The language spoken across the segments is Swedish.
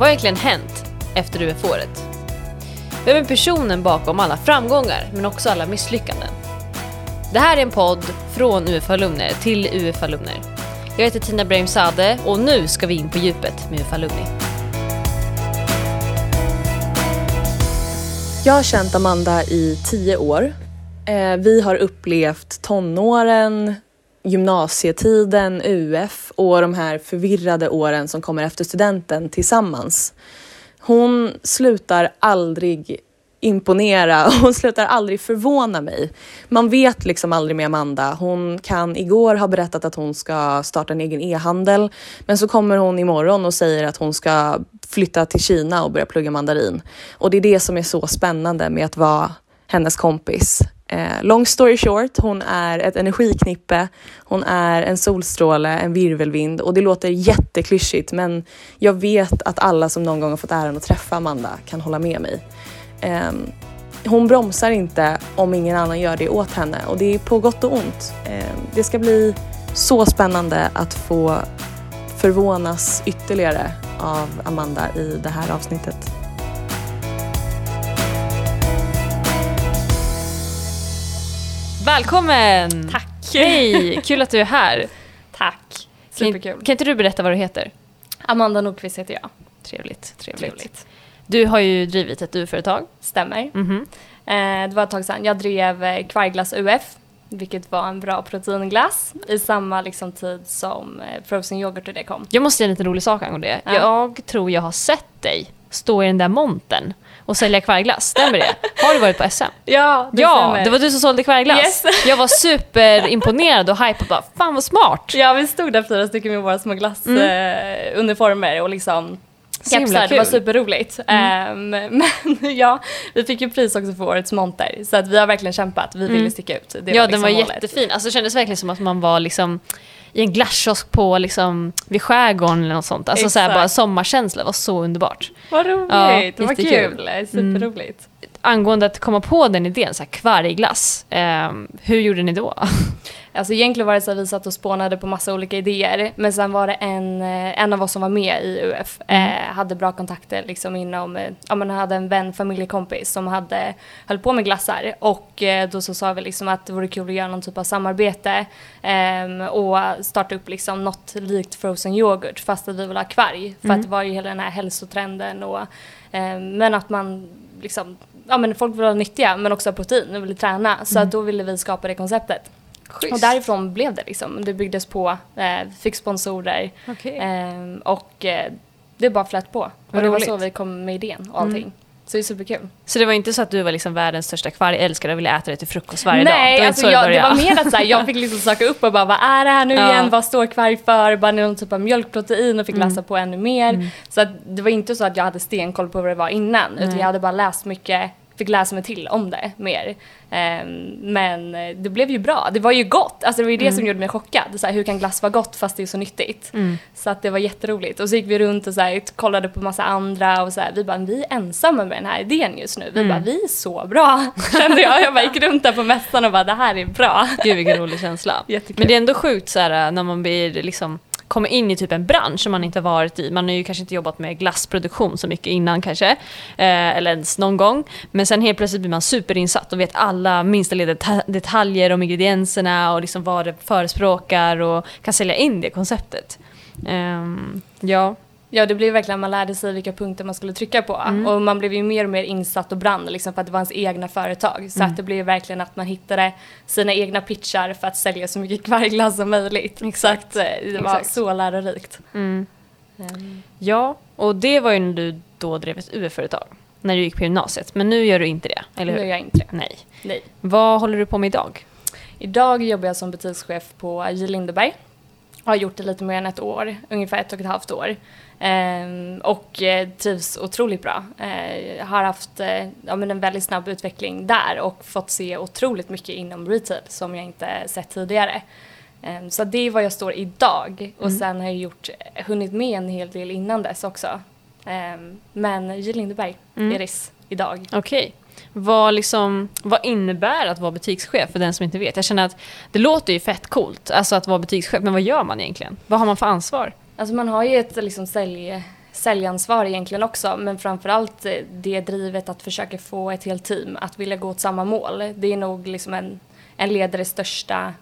Vad har egentligen hänt efter UF-året? Vem är personen bakom alla framgångar, men också alla misslyckanden? Det här är en podd från UF-alumner till UF-alumner. Jag heter Tina Brahimzadeh och nu ska vi in på djupet med UF-alumni. Jag har känt Amanda i tio år. Eh, vi har upplevt tonåren, gymnasietiden, UF och de här förvirrade åren som kommer efter studenten tillsammans. Hon slutar aldrig imponera och hon slutar aldrig förvåna mig. Man vet liksom aldrig med Amanda. Hon kan igår ha berättat att hon ska starta en egen e-handel men så kommer hon imorgon och säger att hon ska flytta till Kina och börja plugga mandarin. Och det är det som är så spännande med att vara hennes kompis. Eh, long story short, hon är ett energiknippe, hon är en solstråle, en virvelvind och det låter jätteklyschigt men jag vet att alla som någon gång har fått äran att träffa Amanda kan hålla med mig. Eh, hon bromsar inte om ingen annan gör det åt henne och det är på gott och ont. Eh, det ska bli så spännande att få förvånas ytterligare av Amanda i det här avsnittet. Välkommen! Tack! Hej, kul att du är här. Tack! Kan, Superkul. kan inte du berätta vad du heter? Amanda Nordqvist heter jag. Trevligt, trevligt. Trevligt. Du har ju drivit ett UF-företag. Stämmer. Mhm. Eh, det var ett tag sedan. Jag drev eh, Kvargglass UF, vilket var en bra proteinglass i samma liksom, tid som eh, frozen yoghurt och det kom. Jag måste säga en liten rolig sak angående det. Ja. Jag tror jag har sett dig stå i den där montern och sälja kvargglass. Stämmer det? Har du varit på SM? Ja, det ja, stämmer. det var du som sålde kvargglass. Yes. Jag var superimponerad och hype och bara fan vad smart. Ja, vi stod där fyra stycken med våra små glassuniformer eh, uniformer och liksom Så kepsar. Det var kul. Mm. superroligt. Ehm, men ja, vi fick ju pris också för årets monter. Så att vi har verkligen kämpat. Vi ville sticka ut. Det ja, liksom den var målet. jättefin. Alltså, det kändes verkligen som att man var liksom i en glasskiosk på liksom, vid skärgården eller något sånt. Alltså så här, bara sommarkänsla, det var så underbart. Vad roligt, Ja, jättekul. kul. Superroligt. Angående att komma på den idén, så här, kvargglass, ehm, hur gjorde ni då? Alltså egentligen var det så att vi satt och spånade på massa olika idéer. Men sen var det en, eh, en av oss som var med i UF, Mm. eh, hade bra kontakter liksom inom, eh, ja men hade en vän, familjekompis som hade, höll på med glassar. Och eh, då så sa vi liksom att det vore kul att göra någon typ av samarbete ehm, och starta upp liksom något likt frozen yoghurt fast att vi vill ha kvarg. För Mm. att det var ju hela den här hälsotrenden och ehm, men att man liksom, ja men folk vill vara nyttiga men också ha protein och vill träna. Så Mm. då ville vi skapa det konceptet. Och därifrån blev det liksom. Det byggdes på, eh, fick sponsorer Okej. eh, och eh, det bara flöt på. Och det var så vi kom med idén och allting. Mm. Så det är superkul. Så det var inte så att du var liksom världens största kvargälskare och ville äta det till frukost varje dag? Det Nej, alltså jag, det var mer att så här, jag fick liksom söka upp och bara vad är det här nu Ja. igen? Vad står kvarg för? Bara någon typ av mjölkprotein och fick Mm. läsa på ännu mer. Så att det var inte så att jag hade stenkoll på vad det var innan. Utan Nej. jag hade bara läst mycket, fick läsa mig till om det mer. Ehm, men det blev ju bra. Det var ju gott. Alltså det var ju det som gjorde mig chockad. Så här, hur kan glass vara gott fast det är så nyttigt? Mm. Så att det var jätteroligt. Och så gick vi runt och så här, kollade på massa andra och så här, vi bara, vi är ensamma med den här idén just nu. Vi Mm. bara, vi är så bra, kände jag. Jag bara gick runt där på mässan och bara, det här är bra. Gud vilken rolig känsla. Jättekul. Men det är ändå sjukt så här, när man blir liksom kommer in i typ en bransch som man inte varit i. Man har ju kanske inte jobbat med glassproduktion så mycket innan kanske. Eh, eller ens någon gång. Men sen helt plötsligt blir man superinsatt och vet alla minsta lilla detaljer om ingredienserna och liksom vad det förespråkar och kan sälja in det konceptet. Eh, ja. Ja, det blev verkligen, man lärde sig vilka punkter man skulle trycka på. Mm. Och man blev ju mer och mer insatt och brann liksom, för att det var ens egna företag. Så Mm. att det blev verkligen att man hittade sina egna pitchar för att sälja så mycket kvargglass som möjligt. Exakt. Så eh, det var Exakt. så lärorikt. Mm. Ehm, Ja, och det var ju när du då drev ett UF-företag. När du gick på gymnasiet. Men nu gör du inte det, eller nu hur? gör jag inte det. Nej. Nej. Vad håller du på med idag? Idag jobbar jag som butikschef på J. Lindeberg. Har gjort det lite mer än ett år, ungefär ett och ett halvt år. Ehm, och eh, trivs otroligt bra. Eh, har haft eh, ja, men en väldigt snabb utveckling där och fått se otroligt mycket inom retail som jag inte sett tidigare. Ehm, så det är vad jag står idag. Och sen har jag gjort, hunnit med en hel del innan dess också. Ehm, men J. Lindeberg, Mm. Iris, idag. Okej. Vad, liksom, vad innebär att vara butikschef för den som inte vet? Jag känner att det låter ju fett coolt, alltså att vara butikschef, men vad gör man egentligen? Vad har man för ansvar? Alltså man har ju ett liksom sälj, säljansvar egentligen också, men framförallt eh, det drivet att försöka få ett helt team att vilja gå åt samma mål. Det är nog liksom en, en ledares största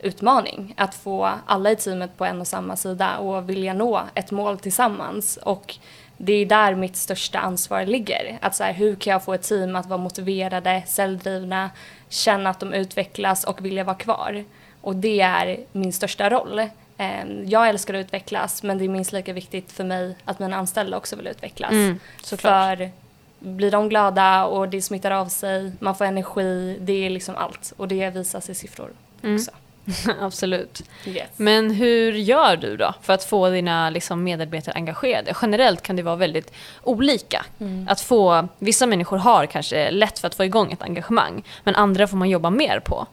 utmaning, att få alla i teamet på en och samma sida och vilja nå ett mål tillsammans. Och det är där mitt största ansvar ligger. Att så här, hur kan jag få ett team att vara motiverade, säljdrivna, känna att de utvecklas och vilja vara kvar. Och det är min största roll. Ehm, jag älskar att utvecklas men det är minst lika viktigt för mig att mina anställda också vill utvecklas. Mm, för blir de glada och det smittar av sig, man får energi, det är liksom allt. Och det visas i siffror mm. också. Absolut. Yes. Men hur gör du då för att få dina liksom, medarbetare engagerade? Generellt kan det vara väldigt olika. Mm. Att få, vissa människor har kanske lätt för att få igång ett engagemang, men andra får man jobba mer på.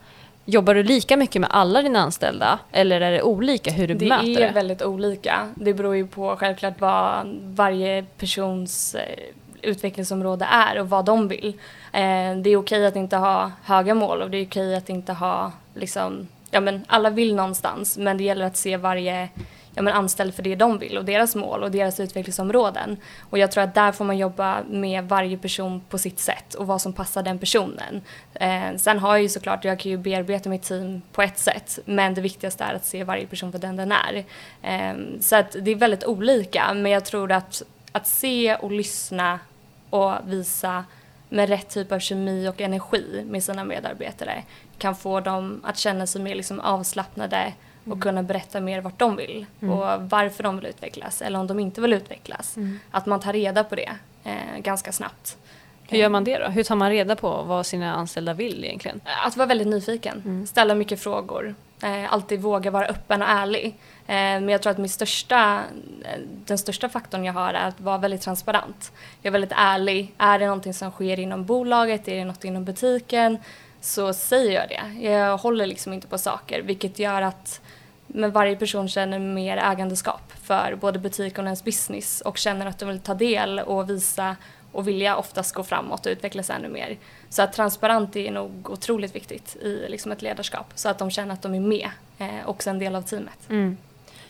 Jobbar du lika mycket med alla dina anställda eller är det olika hur du det bemöter det? Det är väldigt olika. Det beror ju på självklart vad varje persons eh, utvecklingsområde är och vad de vill. Eh, det är okej att inte ha höga mål och det är okej att inte ha liksom, ja men alla vill någonstans men det gäller att se varje ja, men anställd för det de vill och deras mål och deras utvecklingsområden. Och jag tror att där får man jobba med varje person på sitt sätt och vad som passar den personen. Eh, sen har jag ju såklart, jag kan ju bearbeta mitt team på ett sätt men det viktigaste är att se varje person för den den är. Eh, så att det är väldigt olika men jag tror att att se och lyssna och visa med rätt typ av kemi och energi med sina medarbetare kan få dem att känna sig mer liksom avslappnade och mm. kunna berätta mer vart de vill mm. och varför de vill utvecklas eller om de inte vill utvecklas. Mm. Att man tar reda på det eh, ganska snabbt. Hur gör man det då? Hur tar man reda på vad sina anställda vill egentligen? Att vara väldigt nyfiken, mm. ställa mycket frågor, eh, alltid våga vara öppen och ärlig. Eh, men jag tror att min största, eh, den största faktorn jag har är att vara väldigt transparent. Jag är väldigt ärlig. Är det någonting som sker inom bolaget, är det något inom butiken, så säger jag det. Jag håller liksom inte på saker, vilket gör att men varje person känner mer ägandeskap för både butik och ens business och känner att de vill ta del och visa och vilja oftast gå framåt och utvecklas ännu mer. Så att transparent är nog otroligt viktigt i liksom ett ledarskap så att de känner att de är med, eh, också en del av teamet. Mm.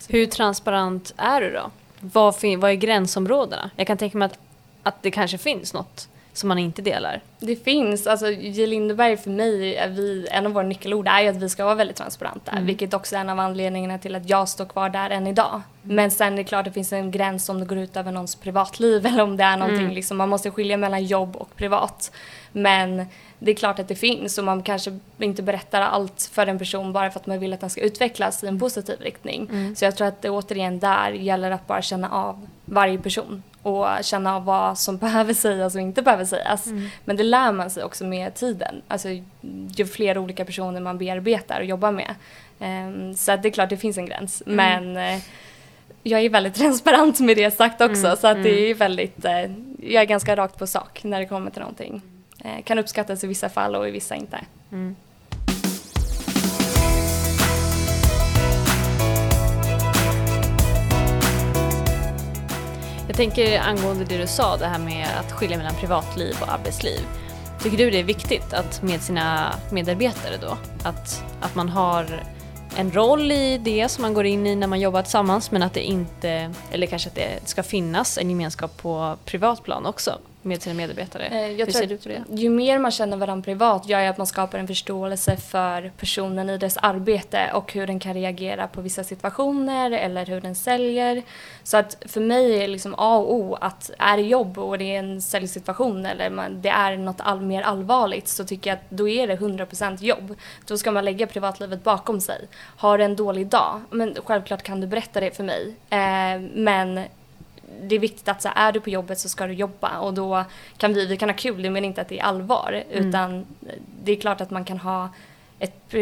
Hur transparent är du då? Vad, vad är gränsområdena? Jag kan tänka mig att, att det kanske finns något som man inte delar? Det finns. Alltså, J. Lindeberg för mig, är vi, en av våra nyckelord är ju att vi ska vara väldigt transparenta. Mm. Vilket också är en av anledningarna till att jag står kvar där än idag. Mm. Men sen är det klart att det finns en gräns om det går ut över någons privatliv eller om det är någonting, mm. liksom, man måste skilja mellan jobb och privat. Men det är klart att det finns och man kanske inte berättar allt för en person bara för att man vill att den ska utvecklas i en positiv riktning. Mm. Så jag tror att det återigen där gäller att bara känna av varje person och känna av vad som behöver sägas och inte behöver sägas. Mm. Men det lär man sig också med tiden. Alltså ju fler olika personer man bearbetar och jobbar med. Um, så det är klart det finns en gräns. Mm. Men uh, jag är väldigt transparent med det sagt också mm. så att det mm. är väldigt, uh, jag är ganska rakt på sak när det kommer till någonting. Uh, kan uppskattas i vissa fall och i vissa inte. Jag tänker angående det du sa, det här med att skilja mellan privatliv och arbetsliv. Tycker du det är viktigt att med sina medarbetare då, att, att man har en roll i det som man går in i när man jobbar tillsammans men att det inte, eller kanske att det ska finnas en gemenskap på privat plan också? Med sina medarbetare? Eh, Hur ser du på det? Ju mer man känner varandra privat gör ju att man skapar en förståelse för personen i dess arbete och hur den kan reagera på vissa situationer eller hur den säljer. Så att för mig är liksom A och O att är det jobb och det är en säljsituation eller man, det är något all, mer allvarligt så tycker jag att då är det 100% jobb. Då ska man lägga privatlivet bakom sig. Har du en dålig dag, men självklart kan du berätta det för mig. Eh, men det är viktigt att så är du på jobbet så ska du jobba och då kan vi, vi kan ha kul, men inte att det är allvar. Mm. Utan det är klart att man kan ha ett,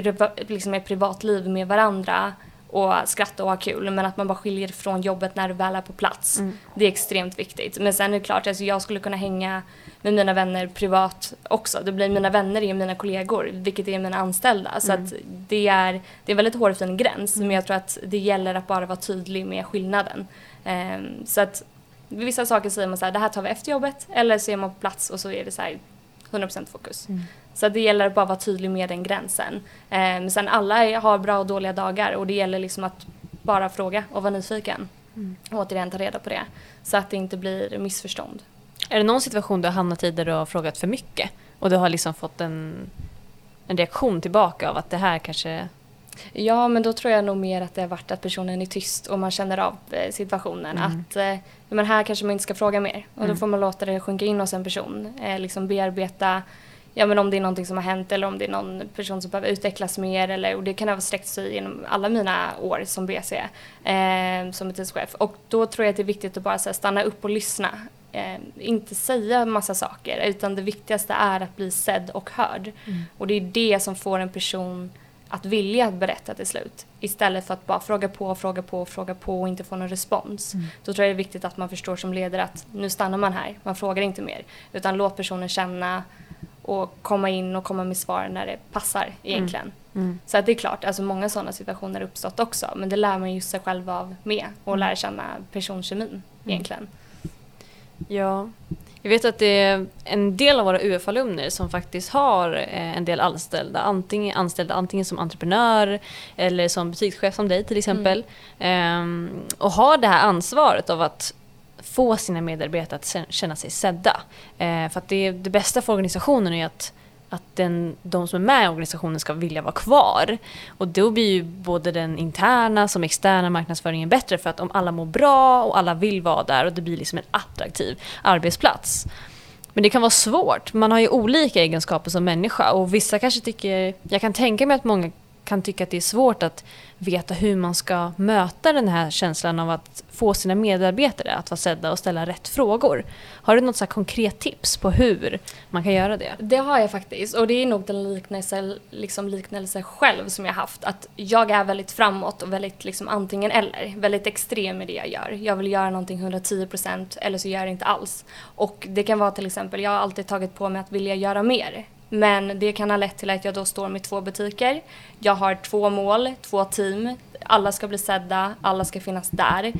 liksom ett privatliv med varandra och skratta och ha kul men att man bara skiljer från jobbet när du väl är på plats. Mm. Det är extremt viktigt. Men sen är det klart, alltså jag skulle kunna hänga med mina vänner privat också. Det blir mina vänner är mina kollegor, vilket är mina anställda. Så mm. att det är, det är en väldigt hårfin gräns mm. men jag tror att det gäller att bara vara tydlig med skillnaden. Um, så att vissa saker säger man så här, det här tar vi efter jobbet eller så är man på plats och så är det så här 100% fokus. Mm. Så det gäller att bara vara tydlig med den gränsen. Um, sen alla har bra och dåliga dagar och det gäller liksom att bara fråga och vara nyfiken. Mm. Återigen ta reda på det. Så att det inte blir missförstånd. Är det någon situation du har hamnat i där du har frågat för mycket? Och du har liksom fått en, en reaktion tillbaka av att det här kanske... Ja, men då tror jag nog mer att det har varit att personen är tyst och man känner av eh, situationen. Mm. Att eh, men här kanske man inte ska fråga mer. Och då Mm. får man låta det sjunka in hos en person. Eh, liksom bearbeta ja, men om det är någonting som har hänt eller om det är någon person som behöver utvecklas mer. Eller, och det kan ha sträckt sig genom alla mina år som BC, eh, som butikschef. Och då tror jag att det är viktigt att bara här, stanna upp och lyssna. Eh, inte säga massa saker, utan det viktigaste är att bli sedd och hörd. Och det är det som får en person att vilja berätta till slut. Istället för att bara fråga på, fråga på, fråga på och inte få någon respons. Då tror jag det är viktigt att man förstår som ledare att nu stannar man här, man frågar inte mer. Utan låt personen känna och komma in och komma med svar när det passar egentligen. Mm. Så att det är klart, alltså många sådana situationer har uppstått också. Men det lär man ju sig själv av med och lära känna personkemin egentligen. Ja. Jag vet att det är en del av våra UF-alumner som faktiskt har eh, en del anställda. Antingen, anställda antingen som entreprenör eller som butikschef som dig till exempel. Ehm, och har det här ansvaret av att få sina medarbetare att kä- känna sig sedda. Eh, för att det, det bästa för organisationen är att att den, de som är med i organisationen ska vilja vara kvar. Och då blir ju både den interna som externa marknadsföringen bättre för att om alla mår bra och alla vill vara där och det blir liksom en attraktiv arbetsplats. Men det kan vara svårt. Man har ju olika egenskaper som människa och vissa kanske tycker, jag kan tänka mig att många kan tycka att det är svårt att veta hur man ska möta den här känslan av att få sina medarbetare att vara sedda och ställa rätt frågor. Har du något så här konkret tips på hur man kan göra det? Det har jag faktiskt och det är nog den liknelse, liksom liknelse själv som jag haft. Att jag är väldigt framåt och väldigt liksom antingen eller. Väldigt extrem i det jag gör. Jag vill göra någonting 110% eller så gör jag det inte alls. Och det kan vara till exempel, jag har alltid tagit på mig att vilja göra mer. Men det kan ha lett till att jag då står med två butiker. Jag har två mål, två team. Alla ska bli sedda, alla ska finnas där.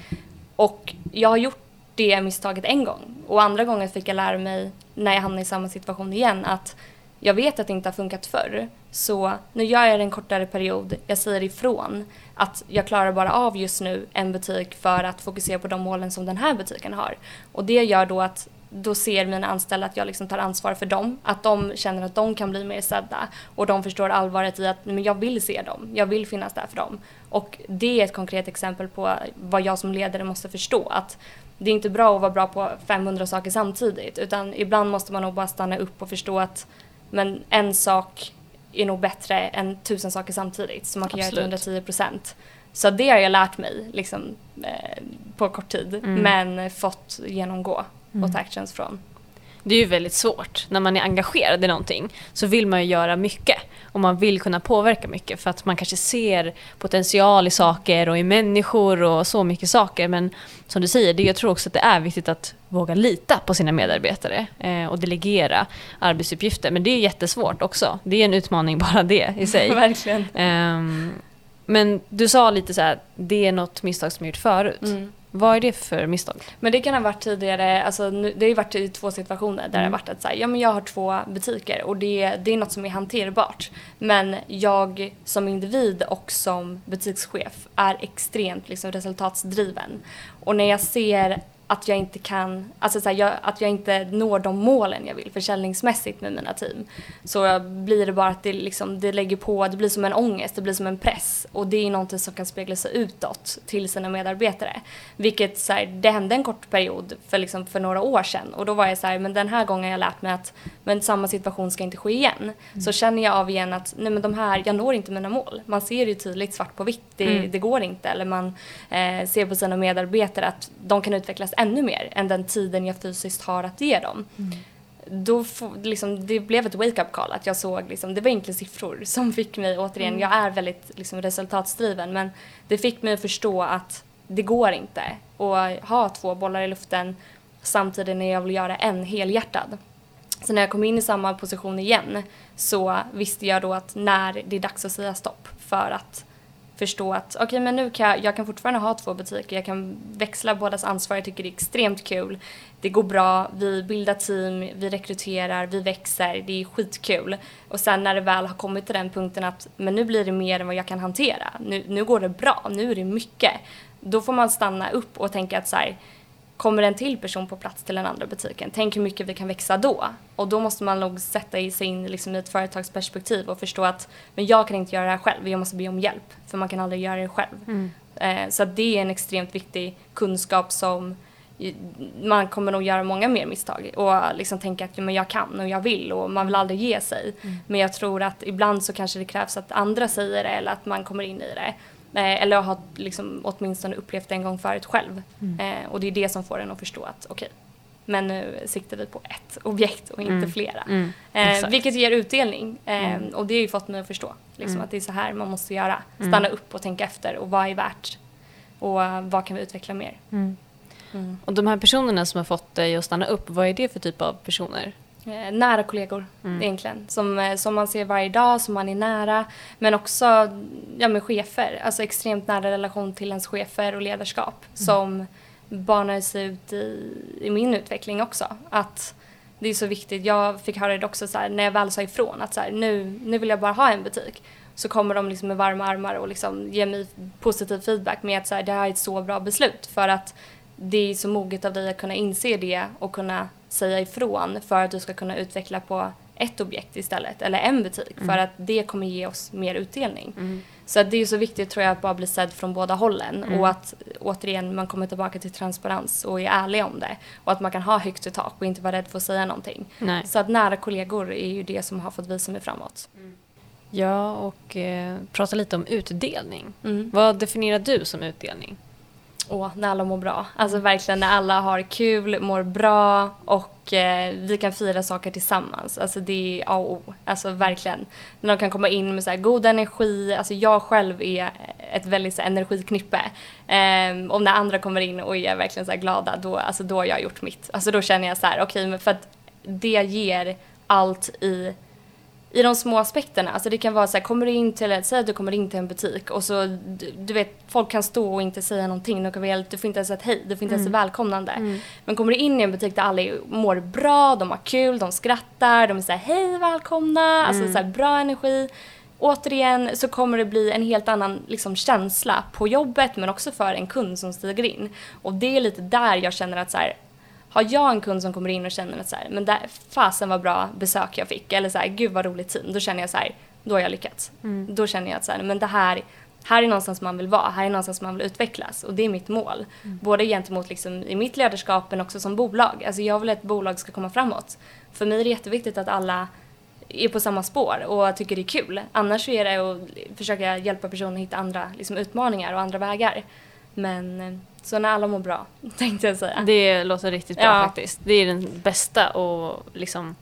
Och jag har gjort det misstaget en gång. Och andra gången fick jag lära mig, när jag hamnade i samma situation igen, att jag vet att det inte har funkat förr. Så nu gör jag det en kortare period. Jag säger ifrån att jag klarar bara av just nu en butik för att fokusera på de målen som den här butiken har. Och det gör då att då ser mina anställda att jag liksom tar ansvar för dem. Att de känner att de kan bli mer sedda. Och de förstår allvaret i att men jag vill se dem. Jag vill finnas där för dem. Och det är ett konkret exempel på vad jag som ledare måste förstå. Att det är inte bra att vara bra på 500 saker samtidigt. Utan ibland måste man nog bara stanna upp och förstå att men en sak är nog bättre än tusen saker samtidigt. Så man kan Absolut. göra det till 110 procent. Så det har jag lärt mig liksom, eh, på kort tid. Mm. Men fått genomgå Mm. och ta actions från. Det är ju väldigt svårt. När man är engagerad i någonting så vill man ju göra mycket. Och man vill kunna påverka mycket för att man kanske ser potential i saker och i människor och så mycket saker. Men som du säger, det, jag tror också att det är viktigt att våga lita på sina medarbetare eh, och delegera arbetsuppgifter. Men det är jättesvårt också. Det är en utmaning bara det i sig. Verkligen. Ehm, men du sa lite så här, det är något misstag som jag gjort förut. Mm. Vad är det för misstag? Men det kan ha varit tidigare, alltså nu, det har ju varit i två situationer där det har varit att säga, ja men jag har två butiker och det, det är något som är hanterbart. Men jag som individ och som butikschef är extremt liksom resultatsdriven. Och när jag ser att jag inte kan, alltså så här, jag, att jag inte når de målen jag vill försäljningsmässigt med mina team. Så blir det bara att det, liksom, det lägger på, det blir som en ångest, det blir som en press. Och det är någonting som kan spegla sig utåt till sina medarbetare. Vilket så här, det hände en kort period för, liksom, för några år sedan. Och då var jag så här, men den här gången har jag lärt mig att men samma situation ska inte ske igen. Så känner jag av igen att nej men de här, jag når inte mina mål. Man ser ju tydligt svart på vitt, det, Mm. det går inte. Eller man eh, ser på sina medarbetare att de kan utvecklas ännu mer än den tiden jag fysiskt har att ge dem. Då får, liksom, det blev ett wake-up call att jag såg, liksom, det var enkla siffror som fick mig, återigen, jag är väldigt liksom, resultatsdriven men det fick mig att förstå att det går inte att ha två bollar i luften samtidigt när jag vill göra en helhjärtad. Så när jag kom in i samma position igen så visste jag då att när det är dags att säga stopp för att förstå att okej men nu kan jag, jag kan fortfarande ha två butiker, jag kan växla bådas ansvar, jag tycker det är extremt kul. Det går bra, vi bildar team, vi rekryterar, vi växer, det är skitkul. Och sen när det väl har kommit till den punkten att men nu blir det mer än vad jag kan hantera, nu, nu går det bra, nu är det mycket. då får man stanna upp och tänka att så här, kommer en till person på plats till den andra butiken, tänk hur mycket vi kan växa då. Och då måste man nog sätta sig in liksom, i ett företagsperspektiv och förstå att men jag kan inte göra det här själv, jag måste be om hjälp. För man kan aldrig göra det själv. Mm. Eh, så det är en extremt viktig kunskap som man kommer nog göra många mer misstag och liksom tänka att men jag kan och jag vill och man vill aldrig ge sig. Mm. Men jag tror att ibland så kanske det krävs att andra säger det eller att man kommer in i det. Eh, eller har liksom åtminstone upplevt det en gång förut själv. Mm. Eh, och det är det som får en att förstå att okej, okay, men nu siktar vi på ett objekt och inte mm. flera. Mm. Eh, vilket ger utdelning. Eh, mm. Och det har ju fått mig att förstå liksom, mm. att det är så här man måste göra. Mm. Stanna upp och tänka efter och vad är värt? Och vad kan vi utveckla mer? Och de här personerna som har fått dig att stanna upp, vad är det för typ av personer? Eh, nära kollegor mm. egentligen. Som, eh, som man ser varje dag, som man är nära. Men också ja, med chefer, alltså extremt nära relation till ens chefer och ledarskap. Mm. Som banar sig ut i, i min utveckling också. Att det är så viktigt. Jag fick höra det också så här, när jag väl sa ifrån att så här, nu, nu vill jag bara ha en butik. Så kommer de liksom med varma armar och liksom ger mig positiv feedback med att så här, det här är ett så bra beslut. För att det är så moget av dig att kunna inse det och kunna säga ifrån för att du ska kunna utveckla på ett objekt istället, eller en butik, mm. för att det kommer ge oss mer utdelning. Mm. Så det är så viktigt tror jag att bara bli sedd från båda hållen mm. och att återigen man kommer tillbaka till transparens och är ärlig om det. Och att man kan ha högt i tak och inte vara rädd för att säga någonting. Nej. Så att nära kollegor är ju det som har fått visa mig framåt. Mm. Ja, och eh, prata lite om utdelning. Mm. Vad definierar du som utdelning? Åh, när alla mår bra. Alltså verkligen när alla har kul, mår bra och eh, vi kan fira saker tillsammans. Alltså det är A och O. Alltså verkligen. När de kan komma in med så här god energi. Alltså jag själv är ett väldigt så här, energiknippe. Eh, och när andra kommer in och är verkligen så här glada, då, alltså, då har jag gjort mitt. Alltså då känner jag så här, okej, okay, för att det ger allt i i de små aspekterna. Alltså det kan vara så här, kommer du in till, säg att du kommer in till en butik och så, du, du vet, folk kan stå och inte säga någonting. De kan vara, du får inte ens säga hej, du får inte ens mm. välkomnande. Mm. Men kommer du in i en butik där alla mår bra, de har kul, de skrattar, de säger hej, välkomna, alltså mm. alltså så här, bra energi. Återigen så kommer det bli en helt annan liksom, känsla på jobbet men också för en kund som stiger in. Och det är lite där jag känner att så här, har jag en kund som kommer in och känner att så här, men där, fasen vad bra besök jag fick eller så här, gud vad roligt team, då känner jag så här, då har jag lyckats. Mm. Då känner jag att så här, men det här, här är någonstans man vill vara, här är någonstans man vill utvecklas och det är mitt mål. Mm. Både gentemot liksom, i mitt ledarskap men också som bolag. Alltså jag vill att ett bolag ska komma framåt. För mig är det jätteviktigt att alla är på samma spår och tycker det är kul. Annars är det att försöka hjälpa personer att hitta andra liksom, utmaningar och andra vägar. Men eh, så när alla mår bra, tänkte jag säga. Det låter riktigt bra ja. faktiskt. Det är den bästa och liksom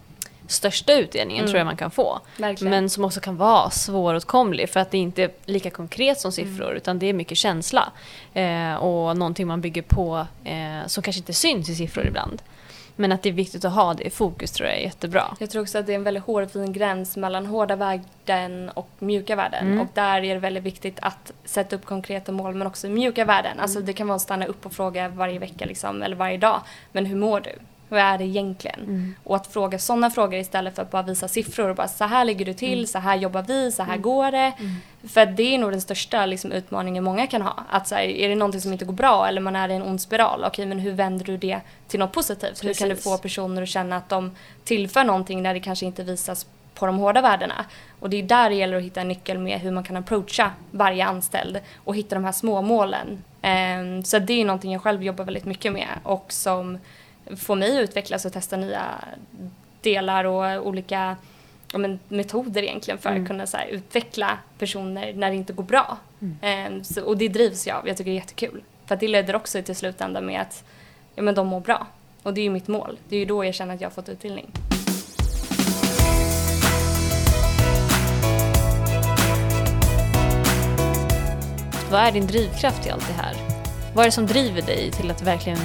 största utdelningen mm. tror jag man kan få. Verkligen. Men som också kan vara svåråtkomlig för att det inte är lika konkret som siffror mm. utan det är mycket känsla. Eh, och någonting man bygger på eh, som kanske inte syns i siffror ibland. Men att det är viktigt att ha det i fokus tror jag är jättebra. Jag tror också att det är en väldigt hårfin gräns mellan hårda värden och mjuka värden. Mm. Och där är det väldigt viktigt att sätta upp konkreta mål men också mjuka värden. Alltså, mm. Det kan vara att stanna upp och fråga varje vecka liksom, eller varje dag. Men hur mår du? Hur är det egentligen? Mm. Och att fråga sådana frågor istället för att bara visa siffror och bara så här ligger du till, mm. så här jobbar vi, så här mm. går det. Mm. För det är nog den största liksom, utmaningen många kan ha. Att så här, är det någonting som inte går bra eller man är i en ond spiral, okej men hur vänder du det till något positivt? Precis. Hur kan du få personer att känna att de tillför någonting när det kanske inte visas på de hårda värdena. Och det är där det gäller att hitta en nyckel med hur man kan approacha varje anställd och hitta de här små målen. Um, så det är någonting jag själv jobbar väldigt mycket med och som få mig att utvecklas och testa nya delar och olika ja, men, metoder egentligen för mm. att kunna så här, utveckla personer när det inte går bra. Mm. Um, så, och det drivs jag av. Jag tycker det är jättekul. För det leder också till slutändan med att ja, men de mår bra. Och det är ju mitt mål. Det är ju då jag känner att jag har fått utbildning. Vad är din drivkraft i allt det här? Vad är det som driver dig till att verkligen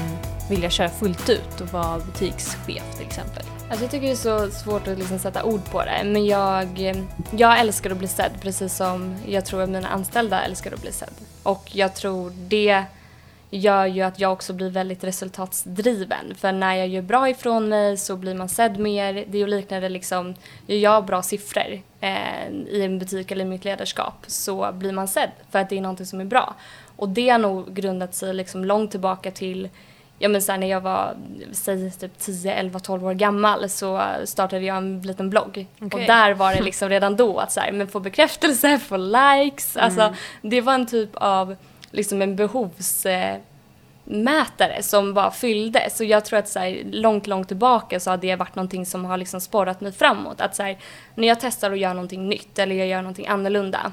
vilja köra fullt ut och vara butikschef till exempel? Alltså jag tycker det är så svårt att liksom sätta ord på det men jag, jag älskar att bli sedd precis som jag tror att mina anställda älskar att bli sedd. Och jag tror det gör ju att jag också blir väldigt resultatsdriven. För när jag gör bra ifrån mig så blir man sedd mer. Det är ju liknande liksom, gör jag bra siffror eh, i en butik eller i mitt ledarskap så blir man sedd för att det är någonting som är bra. Och det har nog grundat sig liksom långt tillbaka till Ja men sen när jag var, säg typ 10, 11, 12 år gammal så startade jag en liten blogg. Okej. Och där var det liksom redan då att så här, men få bekräftelse, få likes. Alltså det var en typ av liksom en behovsmätare som bara fyllde. Så jag tror att så här, långt, långt tillbaka så har det varit någonting som har liksom sporrat mig framåt. Att så här, när jag testar att göra någonting nytt eller jag gör någonting annorlunda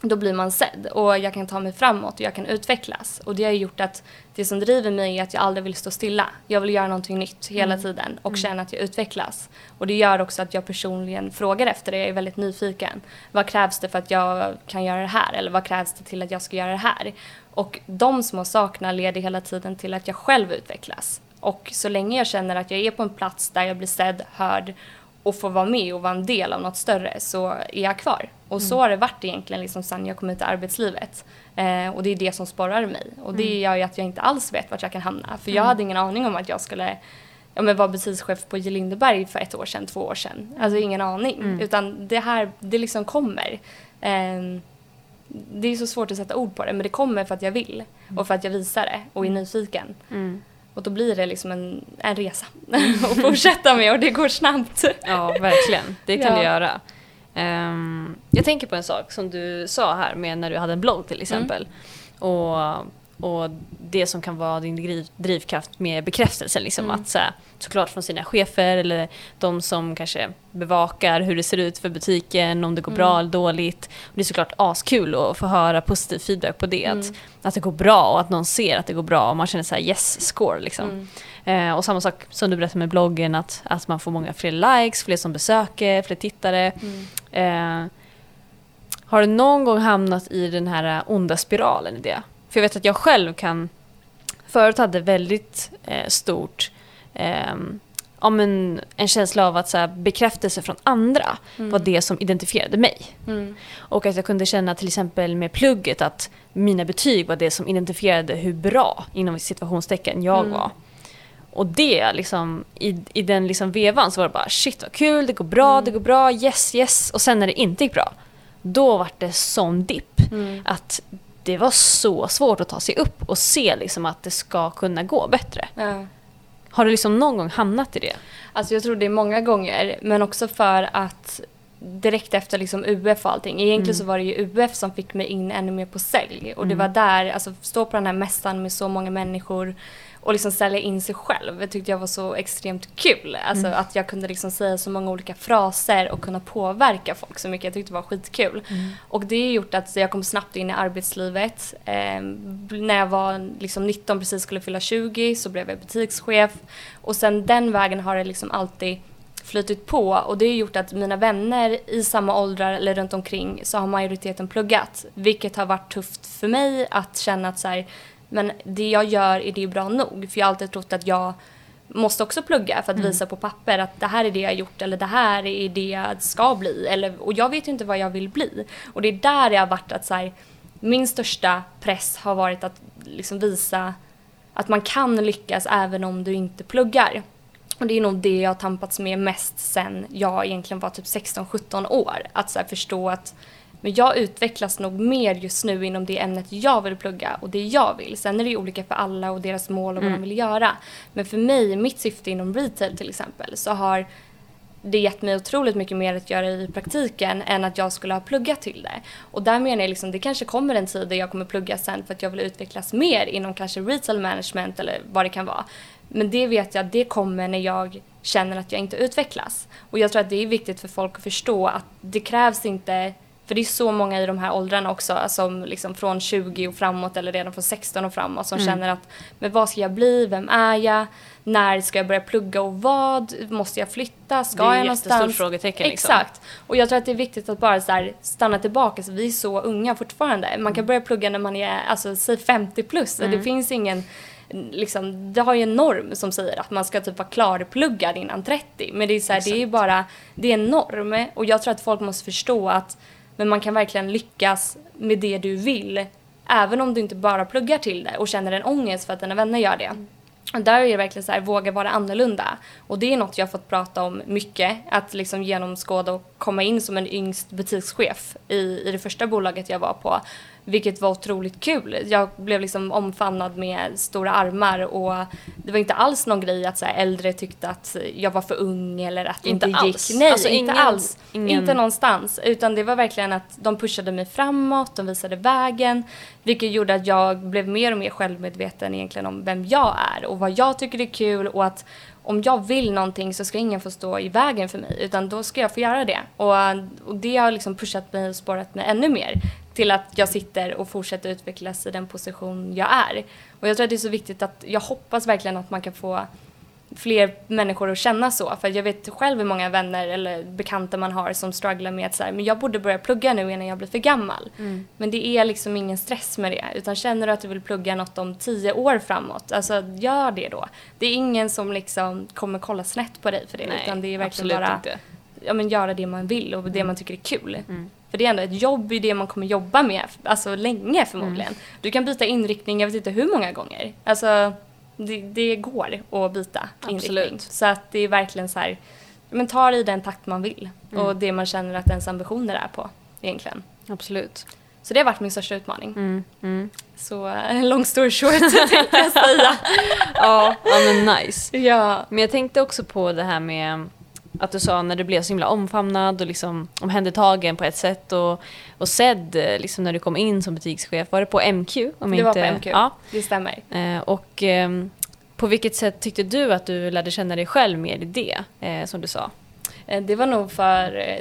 då blir man sedd och jag kan ta mig framåt och jag kan utvecklas. Och det har gjort att det som driver mig är att jag aldrig vill stå stilla. Jag vill göra någonting nytt hela tiden och känna att jag utvecklas. Och det gör också att jag personligen frågar efter det. Jag är väldigt nyfiken. Vad krävs det för att jag kan göra det här? Eller vad krävs det till att jag ska göra det här? Och de små sakerna leder hela tiden till att jag själv utvecklas. Och så länge jag känner att jag är på en plats där jag blir sedd, hörd och får vara med och vara en del av något större så är jag kvar. Och så har det varit egentligen liksom sen jag kom ut i arbetslivet. Eh, och det är det som sporrar mig. Och det gör ju att jag inte alls vet vart jag kan hamna. För jag hade ingen aning om att jag skulle ja, men vara butikschef på J. Lindeberg för ett år sedan, två år sedan. Alltså ingen aning. Utan det här, det liksom kommer. Eh, det är så svårt att sätta ord på det, men det kommer för att jag vill. Och för att jag visar det och är nyfiken. Mm. Och då blir det liksom en, en resa att fortsätta med och det går snabbt. Ja, verkligen. Det kan Ja. det göra. Ehm, jag tänker på en sak som du sa här med när du hade en blogg till exempel. Och, och det som kan vara din driv, drivkraft med bekräftelse. Liksom, att, så här, såklart från sina chefer eller de som kanske bevakar hur det ser ut för butiken, om det går bra eller dåligt. Och det är såklart askul att få höra positiv feedback på det. Att, att det går bra och att någon ser att det går bra och man känner så här yes score. Liksom. Eh, och samma sak som du berättade med bloggen, att, att man får många fler likes, fler som besöker, fler tittare. Eh, har du någon gång hamnat i den här onda spiralen i det? För jag vet att jag själv kan... Förut hade väldigt eh, stort... ehm, ja, men en känsla av att så här, bekräftelse från andra var det som identifierade mig. Mm. Och att jag kunde känna till exempel med plugget att mina betyg var det som identifierade hur bra, inom situationstecken, jag var. Och det liksom, i, i den liksom vevan så var det bara shit vad kul, det går bra, det går bra, yes yes. Och sen när det inte gick bra, då var det sån dipp. Att det var så svårt att ta sig upp och se liksom att det ska kunna gå bättre. Ja. Har du liksom någon gång hamnat i det? Alltså jag tror det är många gånger, men också för att direkt efter liksom UF och allting. Egentligen så var det ju UF som fick mig in ännu mer på sälj. Och det var där, alltså stå på den här mässan med så många människor och liksom sälja in sig själv. Det tyckte jag var så extremt kul. Alltså att jag kunde liksom säga så många olika fraser och kunna påverka folk så mycket. Jag tyckte det var skitkul. Och det har gjort att jag kom snabbt in i arbetslivet. Eh, när jag var liksom 19 precis skulle fylla 20 så blev jag butikschef. Och sen den vägen har det liksom alltid flytit på och det har gjort att mina vänner i samma åldrar eller runt omkring så har majoriteten pluggat. Vilket har varit tufft för mig att känna att så här, men det jag gör är det bra nog? För jag har alltid trott att jag måste också plugga för att visa på papper att det här är det jag har gjort eller det här är det jag ska bli. Eller, och jag vet ju inte vad jag vill bli. Och det är där det har varit att så här, min största press har varit att liksom visa att man kan lyckas även om du inte pluggar. Och det är nog det jag har tampats med mest sen jag egentligen var typ 16-17 år. Att så förstå att men jag utvecklas nog mer just nu inom det ämnet jag vill plugga och det jag vill. Sen är det ju olika för alla och deras mål och vad de vill göra. Men för mig, mitt syfte inom retail till exempel, så har det gett mig otroligt mycket mer att göra i praktiken än att jag skulle ha pluggat till det. Och där menar jag liksom, det kanske kommer en tid där jag kommer plugga sen för att jag vill utvecklas mer inom kanske retail management eller vad det kan vara. Men det vet jag, det kommer när jag känner att jag inte utvecklas. Och jag tror att det är viktigt för folk att förstå att det krävs inte för det är så många i de här åldrarna också, som liksom från 20 och framåt eller redan från 16 och framåt som känner att men vad ska jag bli, vem är jag, när ska jag börja plugga och vad, måste jag flytta, ska Det är jag ett någonstans? jättestort frågetecken, liksom. Exakt. Och jag tror att det är viktigt att bara så stanna tillbaka, så vi är så unga fortfarande. Man Mm. kan börja plugga när man är, alltså säg 50 plus, det finns ingen Liksom, det har ju en norm som säger att man ska typ vara klarpluggad innan 30. Men det är så här, det är ju bara, det är en norm. Och jag tror att folk måste förstå att men man kan verkligen lyckas med det du vill. Även om du inte bara pluggar till det och känner en ångest för att dina vänner gör det. Och där är det verkligen så här, våga vara annorlunda. Och det är något jag har fått prata om mycket. Att liksom genomskåda och komma in som en yngst butikschef i, i det första bolaget jag var på. Vilket var otroligt kul. Jag blev liksom omfamnad med stora armar och det var inte alls någon grej att så äldre tyckte att jag var för ung eller att det Inte inte, alls. gick. Nej, Alltså, inte ingen- alls. ingen- Inte någonstans. Utan det var verkligen att de pushade mig framåt, de visade vägen. Vilket gjorde att jag blev mer och mer självmedveten egentligen om vem jag är och vad jag tycker är kul och att om jag vill någonting så ska ingen få stå i vägen för mig utan då ska jag få göra det. Och, och det har liksom pushat mig och spårat mig ännu mer till att jag sitter och fortsätter utvecklas i den position jag är. Och jag tror att det är så viktigt att jag hoppas verkligen att man kan få fler människor att känna så. För jag vet själv hur många vänner eller bekanta man har som strugglar med att så här, men jag borde börja plugga nu innan jag blir för gammal. Men det är liksom ingen stress med det. Utan känner du att du vill plugga något om tio år framåt, alltså gör det då. Det är ingen som liksom kommer kolla snett på dig för det. Nej, utan det är verkligen bara inte. ja, men göra det man vill och det man tycker är kul. För det är ändå ett jobb i det man kommer jobba med, alltså länge förmodligen. Du kan byta inriktning, jag vet inte hur många gånger. Alltså, det, det går att byta inriktning. Absolut. Så att det är verkligen så här, men ta det i den takt man vill. Och det man känner att ens ambitioner är på, egentligen. Absolut. Så det har varit min största utmaning. Mm, mm. Så eh, long story short tänkte jag säga. Ja, ja, men nice. Ja. Men jag tänkte också på det här med att du sa när du blev så himla omfamnad och liksom omhändertagen på ett sätt och, och sedd eh, liksom när du kom in som butikschef. Var det på MQ? Om Det var inte, på MQ, Ja. det stämmer. Eh, och ehm, på vilket sätt tyckte du att du lärde känna dig själv mer i det, eh, som du sa? Eh, Det var nog för,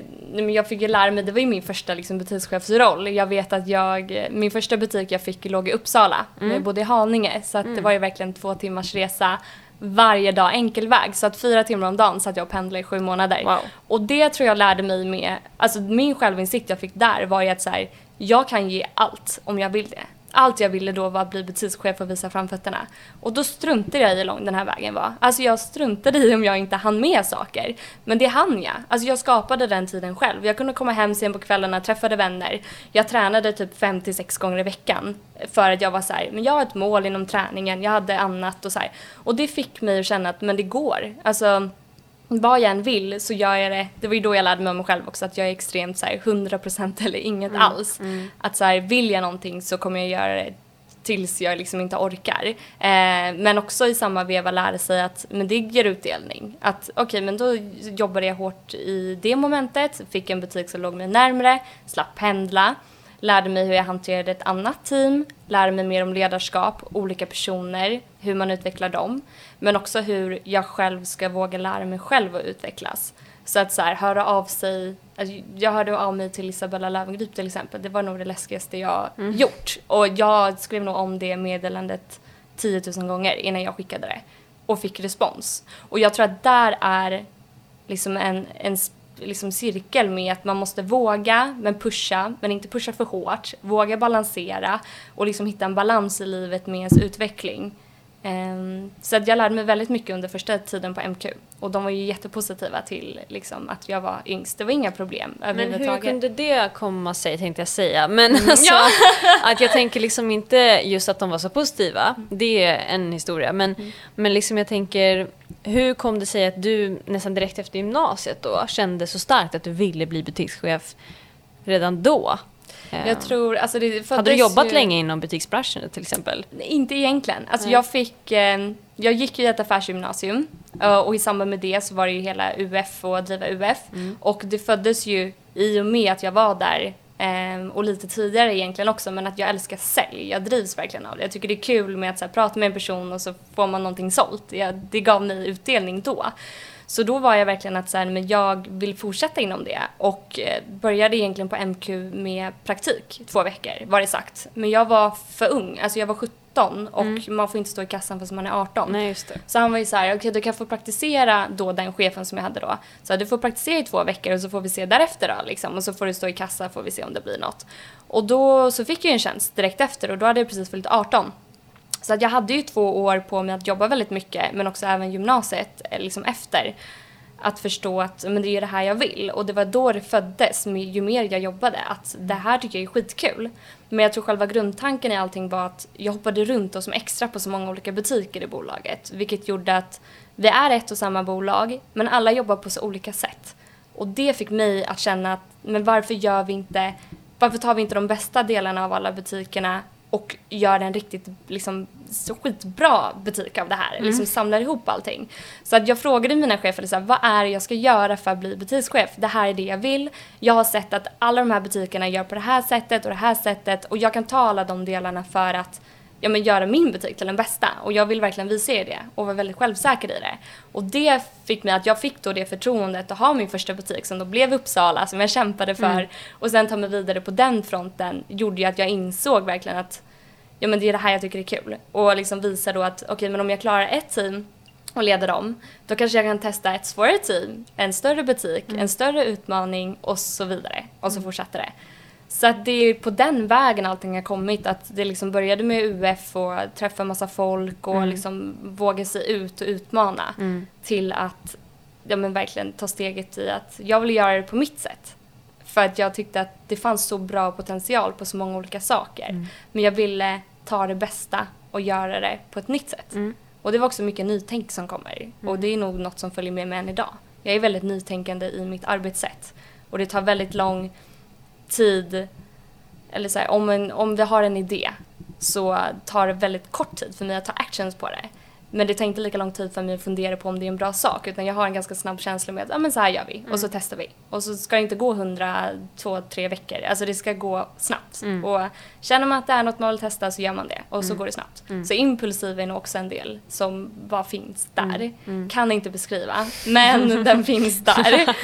jag fick ju lära mig, det var ju min första liksom, butikschefsroll. Jag vet att jag, min första butik jag fick låg i Uppsala, men jag bodde i Haninge. Så att det var ju verkligen två timmars resa varje dag enkel väg. Så att fyra timmar om dagen satt jag och pendlade i sju månader. Wow. Och det tror jag lärde mig med, alltså min självinsikt jag fick där var ju att så här, jag kan ge allt om jag vill det. Allt jag ville då var att bli butikschef och visa framfötterna. Och då struntade jag i hur lång den här vägen var. Alltså jag struntade i om jag inte hann med saker. Men det hann jag. Alltså jag skapade den tiden själv. Jag kunde komma hem sen på kvällarna, träffade vänner. Jag tränade typ 5-6 gånger i veckan. För att jag var så här, men jag har ett mål inom träningen, jag hade annat och så här. Och det fick mig att känna att men det går. Alltså vad jag än vill så gör jag det. Det var ju då jag lärde mig om mig själv också att jag är extremt så här 100% eller inget alls. Att så här, vill jag någonting så kommer jag göra det tills jag liksom inte orkar. Eh, men också i samma veva lära sig att men det ger utdelning. Att okej, men då jobbade jag hårt i det momentet, fick en butik som låg mig närmre, slapp pendla, lärde mig hur jag hanterade ett annat team, lärde mig mer om ledarskap, olika personer, hur man utvecklar dem, men också hur jag själv ska våga lära mig själv att utvecklas. Så att så här, höra av sig, alltså, jag hörde av mig till Isabella Löwengrip till exempel, det var nog det läskigaste jag gjort. Och jag skrev nog om det meddelandet 10 000 gånger innan jag skickade det och fick respons. Och jag tror att där är liksom en, en liksom cirkel med att man måste våga men pusha, men inte pusha för hårt. Våga balansera och liksom hitta en balans i livet med ens utveckling. Ehm, så att jag lärde mig väldigt mycket under första tiden på MQ och de var ju jättepositiva till liksom, att jag var yngst. Det var inga problem Men hur överhuvudtaget. kunde det komma sig tänkte jag säga. Men alltså, att jag tänker liksom inte just att de var så positiva. Det är en historia. Men, men liksom jag tänker, hur kom det sig att du nästan direkt efter gymnasiet då kände så starkt att du ville bli butikschef redan då? Eh, Jag tror, alltså det hade du jobbat ju... länge inom butiksbranschen till exempel? Inte egentligen. Alltså Nej. jag fick, eh, jag gick ju ett affärsgymnasium eh, och i samband med det så var det ju hela UF och att driva UF. Och det föddes ju i och med att jag var där och lite tidigare egentligen också men att jag älskar sälj. Jag drivs verkligen av det. Jag tycker det är kul med att så här, prata med en person och så får man någonting sålt. Jag, det gav mig utdelning då. Så då var jag verkligen att så här, men jag vill fortsätta inom det och eh, började egentligen på MQ med praktik två veckor var det sagt. Men jag var för ung, alltså jag var 17 och man får inte stå i kassan förrän man är 18. Nej. Så han var ju så här, okej du kan få praktisera då den chefen som jag hade då. Så du får praktisera i två veckor och så får vi se därefter då liksom. Och så får du stå i kassa får vi se om det blir något. Och då så fick jag en tjänst direkt efter och då hade jag precis fyllt 18. Så att jag hade ju två år på mig att jobba väldigt mycket men också även gymnasiet eh, liksom efter. Att förstå att men det är det här jag vill och det var då det föddes ju mer jag jobbade att det här tycker jag är skitkul. Men jag tror själva grundtanken i allting var att jag hoppade runt och som extra på så många olika butiker i bolaget vilket gjorde att vi är ett och samma bolag men alla jobbar på så olika sätt. Och det fick mig att känna att men varför gör vi inte varför tar vi inte de bästa delarna av alla butikerna och gör en riktigt liksom, så skitbra butik av det här. Mm. Liksom samlar ihop allting. Så att jag frågade mina chefer så här, vad är det jag ska göra för att bli butikschef? Det här är det jag vill. Jag har sett att alla de här butikerna gör på det här sättet och det här sättet och jag kan ta alla de delarna för att ja, men göra min butik till den bästa. Och jag vill verkligen visa er det och vara väldigt självsäker i det. Och det fick mig att jag fick då det förtroendet att ha min första butik som då blev Uppsala, som jag kämpade för. Mm. Och sen ta mig vidare på den fronten gjorde ju att jag insåg verkligen att ja, men det är det här jag tycker är kul. Och liksom visa då att okej, okay, men om jag klarar ett team och leder dem, då kanske jag kan testa ett svårare team, en större butik, mm. en större utmaning och så vidare. Och så mm. fortsätter det. Så att det är på den vägen allting har kommit. Att det liksom började med UF och träffa massa folk och mm. liksom våga sig ut och utmana. Mm. Till att ja, men verkligen ta steget i att jag vill göra det på mitt sätt. För att jag tyckte att det fanns så bra potential på så många olika saker. Mm. Men jag ville ta det bästa och göra det på ett nytt sätt. Mm. Och det var också mycket nytänk som kommer. Och mm. det är nog något som följer med mig än idag. Jag är väldigt nytänkande i mitt arbetssätt. Och det tar väldigt lång tid, eller så här, om, en, om vi har en idé så tar det väldigt kort tid för mig att ta actions på det. Men det tar inte lika lång tid för mig att fundera på om det är en bra sak utan jag har en ganska snabb känsla med att ja, men så här gör vi mm. och så mm. testar vi. Och så ska det inte gå hundra, två, tre veckor. Alltså det ska gå snabbt. Mm. Och känner man att det är något man vill testa så gör man det och så mm. går det snabbt. Mm. Så impulsiv är nog också en del som bara finns där. Mm. Kan inte beskriva men den finns där.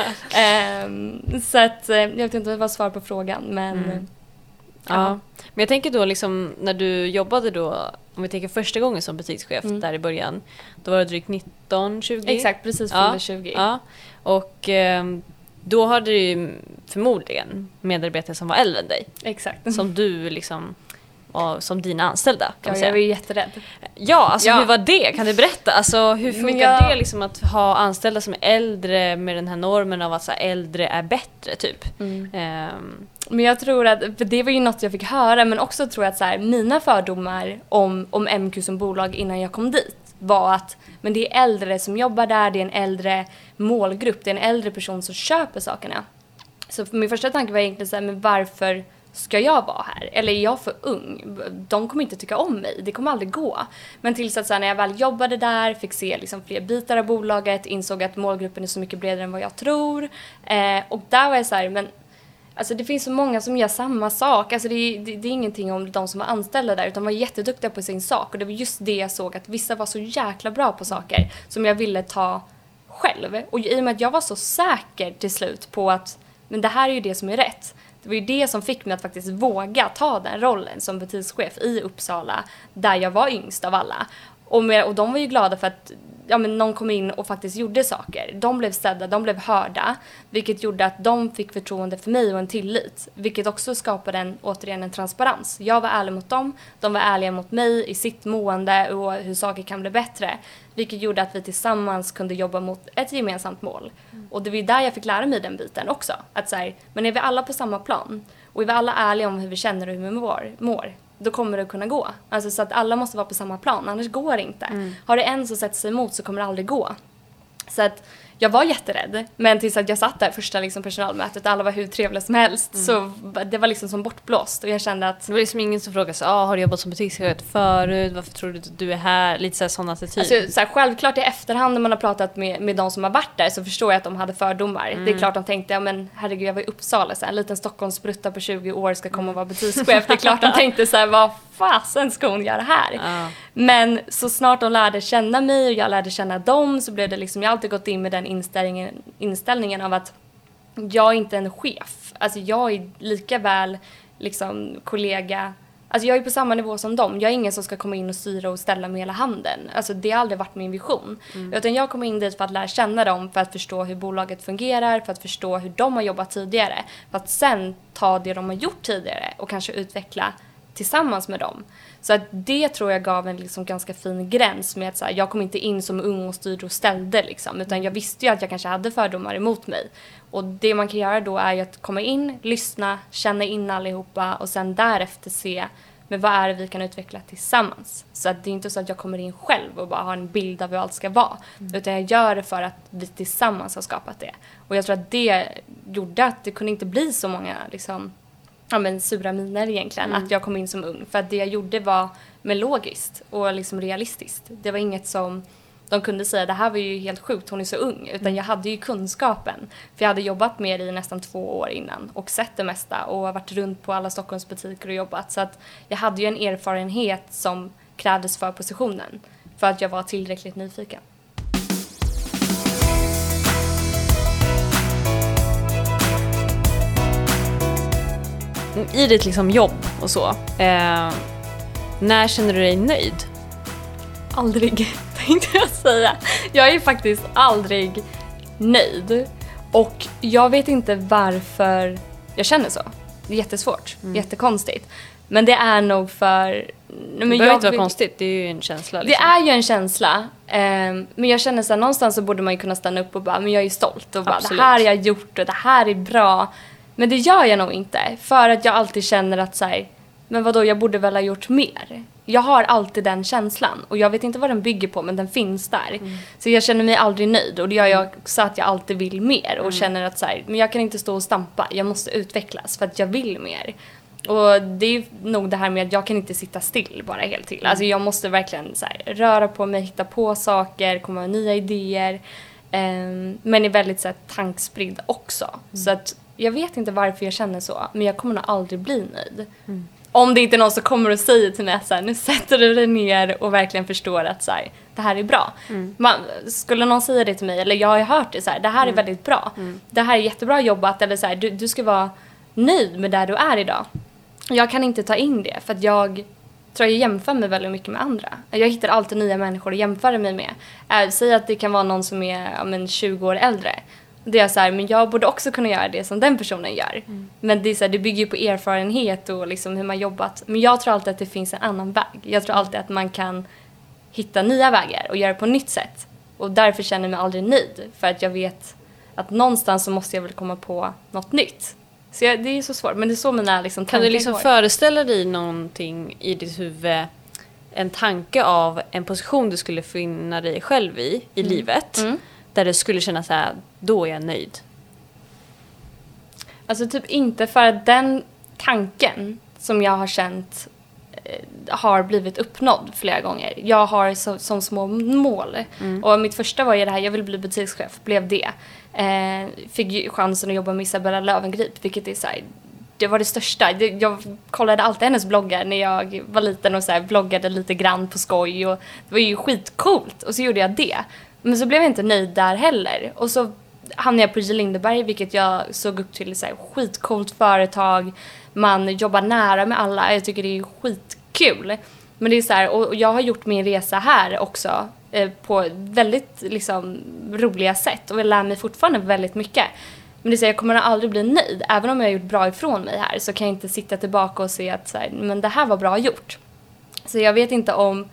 um, så att eh, jag vet inte vad svar på frågan men Ja. Men jag tänker då liksom när du jobbade då, om vi tänker första gången som butikschef mm. där i början, då var du drygt 19, 20? Exakt, precis ja. 20. Ja. Och eh, då hade du förmodligen medarbetare som var äldre än dig. Exakt. Som du liksom som dina anställda. Kan ja, man säga. jag var ju jätterädd. Ja, alltså ja. hur var det? Kan du berätta? Alltså, hur funkar jag... det liksom att ha anställda som är äldre med den här normen av att så här, äldre är bättre typ? Mm. Um... Men jag tror att, för det var ju något jag fick höra, men också tror jag att så här, mina fördomar om, om MQ som bolag innan jag kom dit var att men det är äldre som jobbar där, det är en äldre målgrupp, det är en äldre person som köper sakerna. Så min första tanke var egentligen så här, men varför ska jag vara här? Eller är jag för ung? De kommer inte tycka om mig, det kommer aldrig gå. Men tills att så här, när jag väl jobbade där, fick se liksom fler bitar av bolaget, insåg att målgruppen är så mycket bredare än vad jag tror. Eh, och där var jag så här, men Alltså det finns så många som gör samma sak. Alltså det, det, det, är ingenting om de som var anställda där utan var jätteduktiga på sin sak. Och det var just det jag såg att vissa var så jäkla bra på saker som jag ville ta själv. Och i och med att jag var så säker till slut på att men det här är ju det som är rätt. Det var ju det som fick mig att faktiskt våga ta den rollen som butikschef i Uppsala där jag var yngst av alla. Och, med, och de var ju glada för att ja, men någon kom in och faktiskt gjorde saker. De blev sedda, de blev hörda, vilket gjorde att de fick förtroende för mig och en tillit, vilket också skapade en, återigen en transparens. Jag var ärlig mot dem, de var ärliga mot mig i sitt mående och hur saker kan bli bättre, vilket gjorde att vi tillsammans kunde jobba mot ett gemensamt mål. Och det var där jag fick lära mig den biten också, att säga, men är vi alla på samma plan och är vi alla ärliga om hur vi känner och hur vi mår, mår då kommer det kunna gå. Alltså så att alla måste vara på samma plan, annars går det inte. Mm. Har det en som sätter sig emot så kommer det aldrig gå. Så att jag var jätterädd, men tills att jag satt där första liksom, personalmötet alla var hur trevliga som helst mm. så det var liksom som bortblåst och jag kände att... Det var liksom ingen som frågade så, ah, har du jobbat som butikschef förut, varför tror du att du är här? Lite så sån attityd. Alltså, så här, självklart i efterhand när man har pratat med, med de som har varit där så förstår jag att de hade fördomar. Mm. Det är klart de tänkte, ja men herregud jag var i Uppsala, så här, en liten Stockholmsbrutta på 20 år ska komma och vara butikschef. Det är klart de tänkte så här, vad fasen ska hon göra här? Ja. Men så snart de lärde känna mig och jag lärde känna dem så blev det liksom, jag har alltid gått in med den inställningen, inställningen av att jag är inte en chef. Alltså jag är lika väl liksom kollega Alltså jag är på samma nivå som dem. Jag är ingen som ska komma in och styra och ställa med hela handen. Alltså det har aldrig varit min vision. Mm. Utan jag kommer in dit för att lära känna dem, för att förstå hur bolaget fungerar, för att förstå hur de har jobbat tidigare. För att sen ta det de har gjort tidigare och kanske utveckla tillsammans med dem. Så att det tror jag gav en liksom ganska fin gräns med att så här, jag kom inte in som ung och styrde och ställde liksom, utan jag visste ju att jag kanske hade fördomar emot mig. Och det man kan göra då är ju att komma in, lyssna, känna in allihopa och sen därefter se men vad är det vi kan utveckla tillsammans? Så att det är inte så att jag kommer in själv och bara har en bild av hur allt ska vara. Mm. Utan jag gör det för att vi tillsammans har skapat det. Och jag tror att det gjorde att det kunde inte bli så många liksom, ja, men sura miner egentligen, att jag kom in som ung. För att det jag gjorde var med logiskt och liksom realistiskt. Det var inget som de kunde säga det här var ju helt sjukt, hon är så ung. Utan jag hade ju kunskapen. För jag hade jobbat med det i nästan två år innan och sett det mesta och varit runt på alla Stockholms butiker och jobbat. Så att jag hade ju en erfarenhet som krävdes för positionen. För att jag var tillräckligt nyfiken. I ditt liksom jobb och så, eh, när känner du dig nöjd? Aldrig, tänkte jag säga. Jag är faktiskt aldrig nöjd. Och jag vet inte varför jag känner så. Det är jättesvårt, jättekonstigt. Men det är nog för... Nej, Det men behöver inte vara konstigt, det är ju en känsla. Det Liksom. är ju en känsla. ehm, men jag känner så här, någonstans så borde man ju kunna stanna upp och bara, men jag är stolt och bara, Absolut. det här har jag gjort och det här är bra. Men det gör jag nog inte. För att jag alltid känner att så här, men vadå, jag borde väl ha gjort mer. Jag har alltid den känslan och jag vet inte vad den bygger på men den finns där. Så jag känner mig aldrig nöjd och det gör jag också att jag alltid vill mer och känner att så här, men jag kan inte stå och stampa, jag måste utvecklas för att jag vill mer. Och det är nog det här med att jag kan inte sitta still bara helt till. Alltså jag måste verkligen så här, röra på mig, hitta på saker, komma med nya idéer. Ehm, men är väldigt så här, tankspridd också. Så att jag vet inte varför jag känner så, men jag kommer nog aldrig bli nöjd. Om det inte är någon som kommer och säger till mig att så här, nu sätter du dig ner och verkligen förstår att så här, det här är bra. Man, skulle någon säga det till mig, eller jag har ju hört det så här, det här är väldigt bra. Det här är jättebra jobbat, eller så här, du, du ska vara nöjd med där du är idag. Jag kan inte ta in det för att jag tror jag jämför mig väldigt mycket med andra. Jag hittar alltid nya människor att jämföra mig med. Äh, säg att det kan vara någon som är ja, men 20 år äldre. Det är så här, men jag borde också kunna göra det som den personen gör. Men det, är så här, det bygger ju på erfarenhet och liksom hur man jobbat. Men jag tror alltid att det finns en annan väg. Jag tror alltid att man kan hitta nya vägar och göra på ett nytt sätt. Och därför känner jag mig aldrig nöjd. För att jag vet att någonstans så måste jag väl komma på något nytt. Så jag, det är så svårt, men det är så mina liksom, Kan du liksom går. föreställa dig någonting i ditt huvud, en tanke av en position du skulle finna dig själv i, i livet, Mm. Där du skulle känna så här, då är jag nöjd. Alltså typ inte för att den tanken som jag har känt eh, har blivit uppnådd flera gånger. Jag har så, som små mål. Och mitt första var ju det här, jag vill bli butikschef, blev det. Eh, fick ju chansen att jobba med Isabella Löwengrip, vilket är så här, det var det största. Det, jag kollade alltid hennes bloggar när jag var liten och så här bloggade lite grann på skoj och det var ju skitcoolt och så gjorde jag det. Men så blev jag inte nöjd där heller och så hamnade jag på J. Lindeberg vilket jag såg upp till så här skitcoolt företag. Man jobbar nära med alla, jag tycker det är skitkul. Men det är så här, och jag har gjort min resa här också eh, på väldigt liksom, roliga sätt och jag lär mig fortfarande väldigt mycket. Men det är så här, jag kommer aldrig bli nöjd. Även om jag har gjort bra ifrån mig här så kan jag inte sitta tillbaka och se att så här, men det här var bra gjort. Så jag vet inte om...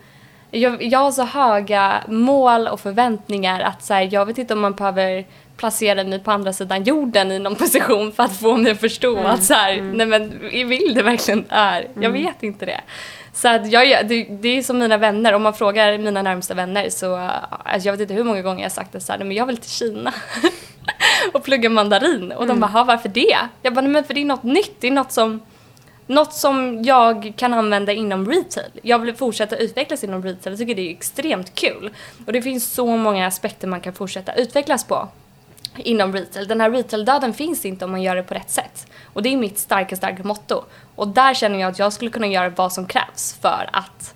Jag, jag har så höga mål och förväntningar att så här, jag vet inte om man behöver placera mig på andra sidan jorden i någon position för att få mig att förstå att så här, nej men vill det verkligen det här? Jag vet inte det. Så att jag, det, det är som mina vänner, om man frågar mina närmsta vänner så, alltså jag vet inte hur många gånger jag sagt det så här, nej men jag vill till Kina och plugga mandarin. Och de bara, "Ha, varför det? Jag bara, nej men för det är något nytt, det är något som något som jag kan använda inom retail. Jag vill fortsätta utvecklas inom retail. Jag tycker det är extremt kul. Och det finns så många aspekter man kan fortsätta utvecklas på inom retail. Den här retail-döden finns inte om man gör det på rätt sätt. Och det är mitt starka, starka motto. Och där känner jag att jag skulle kunna göra vad som krävs för att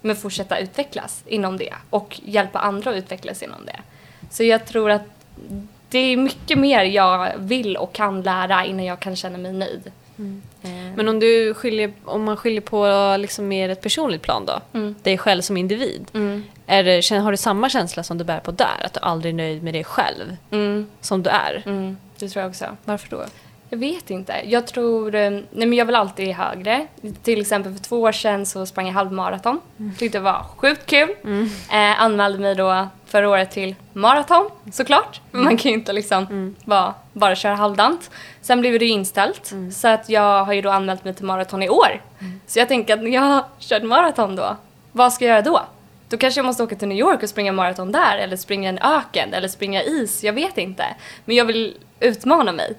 men fortsätta utvecklas inom det och hjälpa andra att utvecklas inom det. Så jag tror att det är mycket mer jag vill och kan lära innan jag kan känna mig nöjd. Eh, Men om, du skiljer, om man skiljer på liksom mer ett personligt plan då, Mm. dig själv som individ. Mm. Är det, har du samma känsla som du bär på där? Att du aldrig är nöjd med dig själv Mm. som du är? Mm. Det tror jag också. Varför då? Jag vet inte. Jag tror... eh, Nej men jag vill alltid högre. Till exempel för två år sedan så sprang jag halvmaraton. Tyckte det var sjukt kul. Eh, anmälde mig då förra året till maraton såklart. Man kan ju inte liksom bara, bara köra halvdant. Sen blev det ju inställt. Så att jag har ju då anmält mig till maraton i år. Så jag tänker att när jag har kört maraton då, vad ska jag göra då? Då kanske jag måste åka till New York och springa maraton där eller springa en öken eller springa is, jag vet inte. Men jag vill utmana mig.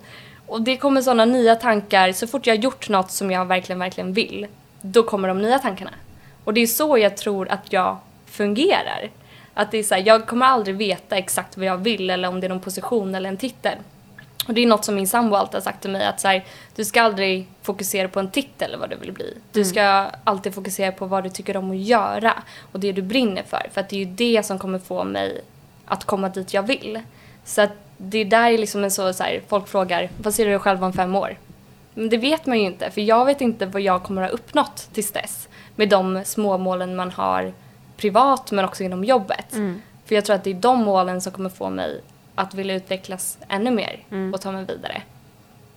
Och det kommer sådana nya tankar, så fort jag har gjort något som jag verkligen, verkligen vill, då kommer de nya tankarna. Och det är så jag tror att jag fungerar. Att det är så här, jag kommer aldrig veta exakt vad jag vill eller om det är någon position eller en titel. Och det är något som min sambo alltid har sagt till mig att så här, du ska aldrig fokusera på en titel eller vad du vill bli. Du ska alltid fokusera på vad du tycker om att göra och det du brinner för. För att det är ju det som kommer få mig att komma dit jag vill. Så att det där är liksom en så, så här, folk frågar, vad ser du dig själv om fem år? Men det vet man ju inte, för jag vet inte vad jag kommer att ha uppnått tills dess. Med de små målen man har privat men också inom jobbet. För jag tror att det är de målen som kommer få mig att vilja utvecklas ännu mer och ta mig vidare.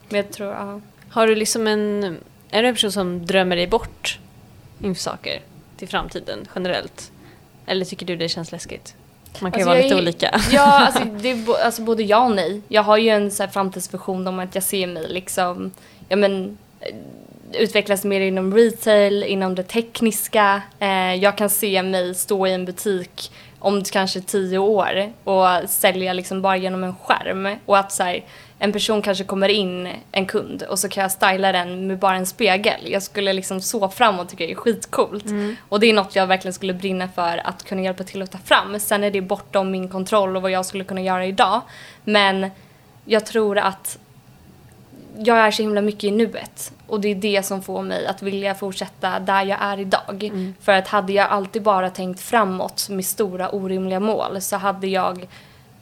Men jag tror, ja. Har du liksom en... Är du en person som drömmer dig bort inför saker till framtiden generellt? Eller tycker du det känns läskigt? Man kan ju Alltså, vara jag lite är- olika. Ja, alltså, det är alltså både ja och nej. Jag har ju en så här framtidsvision om att jag ser mig liksom, ja men utvecklas mer inom retail, inom det tekniska. Eh, jag kan se mig stå i en butik om kanske tio år och sälja liksom bara genom en skärm. Och att så här, en person kanske kommer in, en kund, och så kan jag styla den med bara en spegel. Jag skulle liksom så framåt tycker jag är skitcoolt. Och det är något jag verkligen skulle brinna för att kunna hjälpa till att ta fram. Sen är det bortom min kontroll och vad jag skulle kunna göra idag. Men jag tror att jag är så himla mycket i nuet. Och det är det som får mig att vilja fortsätta där jag är idag. För att hade jag alltid bara tänkt framåt med stora orimliga mål så hade jag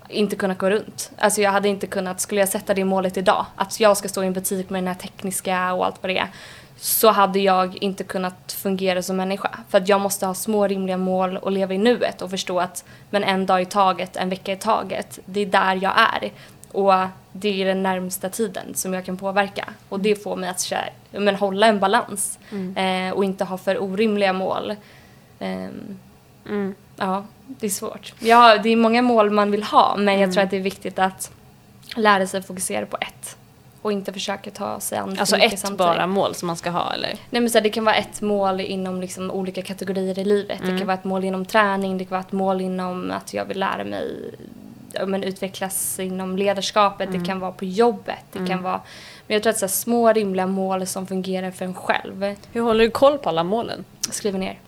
inte kunnat gå runt. Alltså jag hade inte kunnat, skulle jag sätta det målet idag, att jag ska stå i en butik med den här tekniska och allt vad det är, så hade jag inte kunnat fungera som människa. För att jag måste ha små rimliga mål och leva i nuet och förstå att men en dag i taget, en vecka i taget, det är där jag är. Och det är den närmsta tiden som jag kan påverka. Och det får mig att här, men, hålla en balans eh, och inte ha för orimliga mål. Ehm, Mm. Ja, det är svårt. Ja, det är många mål man vill ha, men jag tror att det är viktigt att lära sig fokusera på ett. Och inte försöka ta sig an Alltså ett samtidigt. bara mål som man ska ha eller? Nej, men så här, det kan vara ett mål inom liksom olika kategorier i livet. Det kan vara ett mål inom träning, det kan vara ett mål inom att jag vill lära mig men, utvecklas inom ledarskapet, det kan vara på jobbet, det kan vara... Men jag tror att så här, små rimliga mål som fungerar för en själv. Hur håller du koll på alla målen? Skriver ner.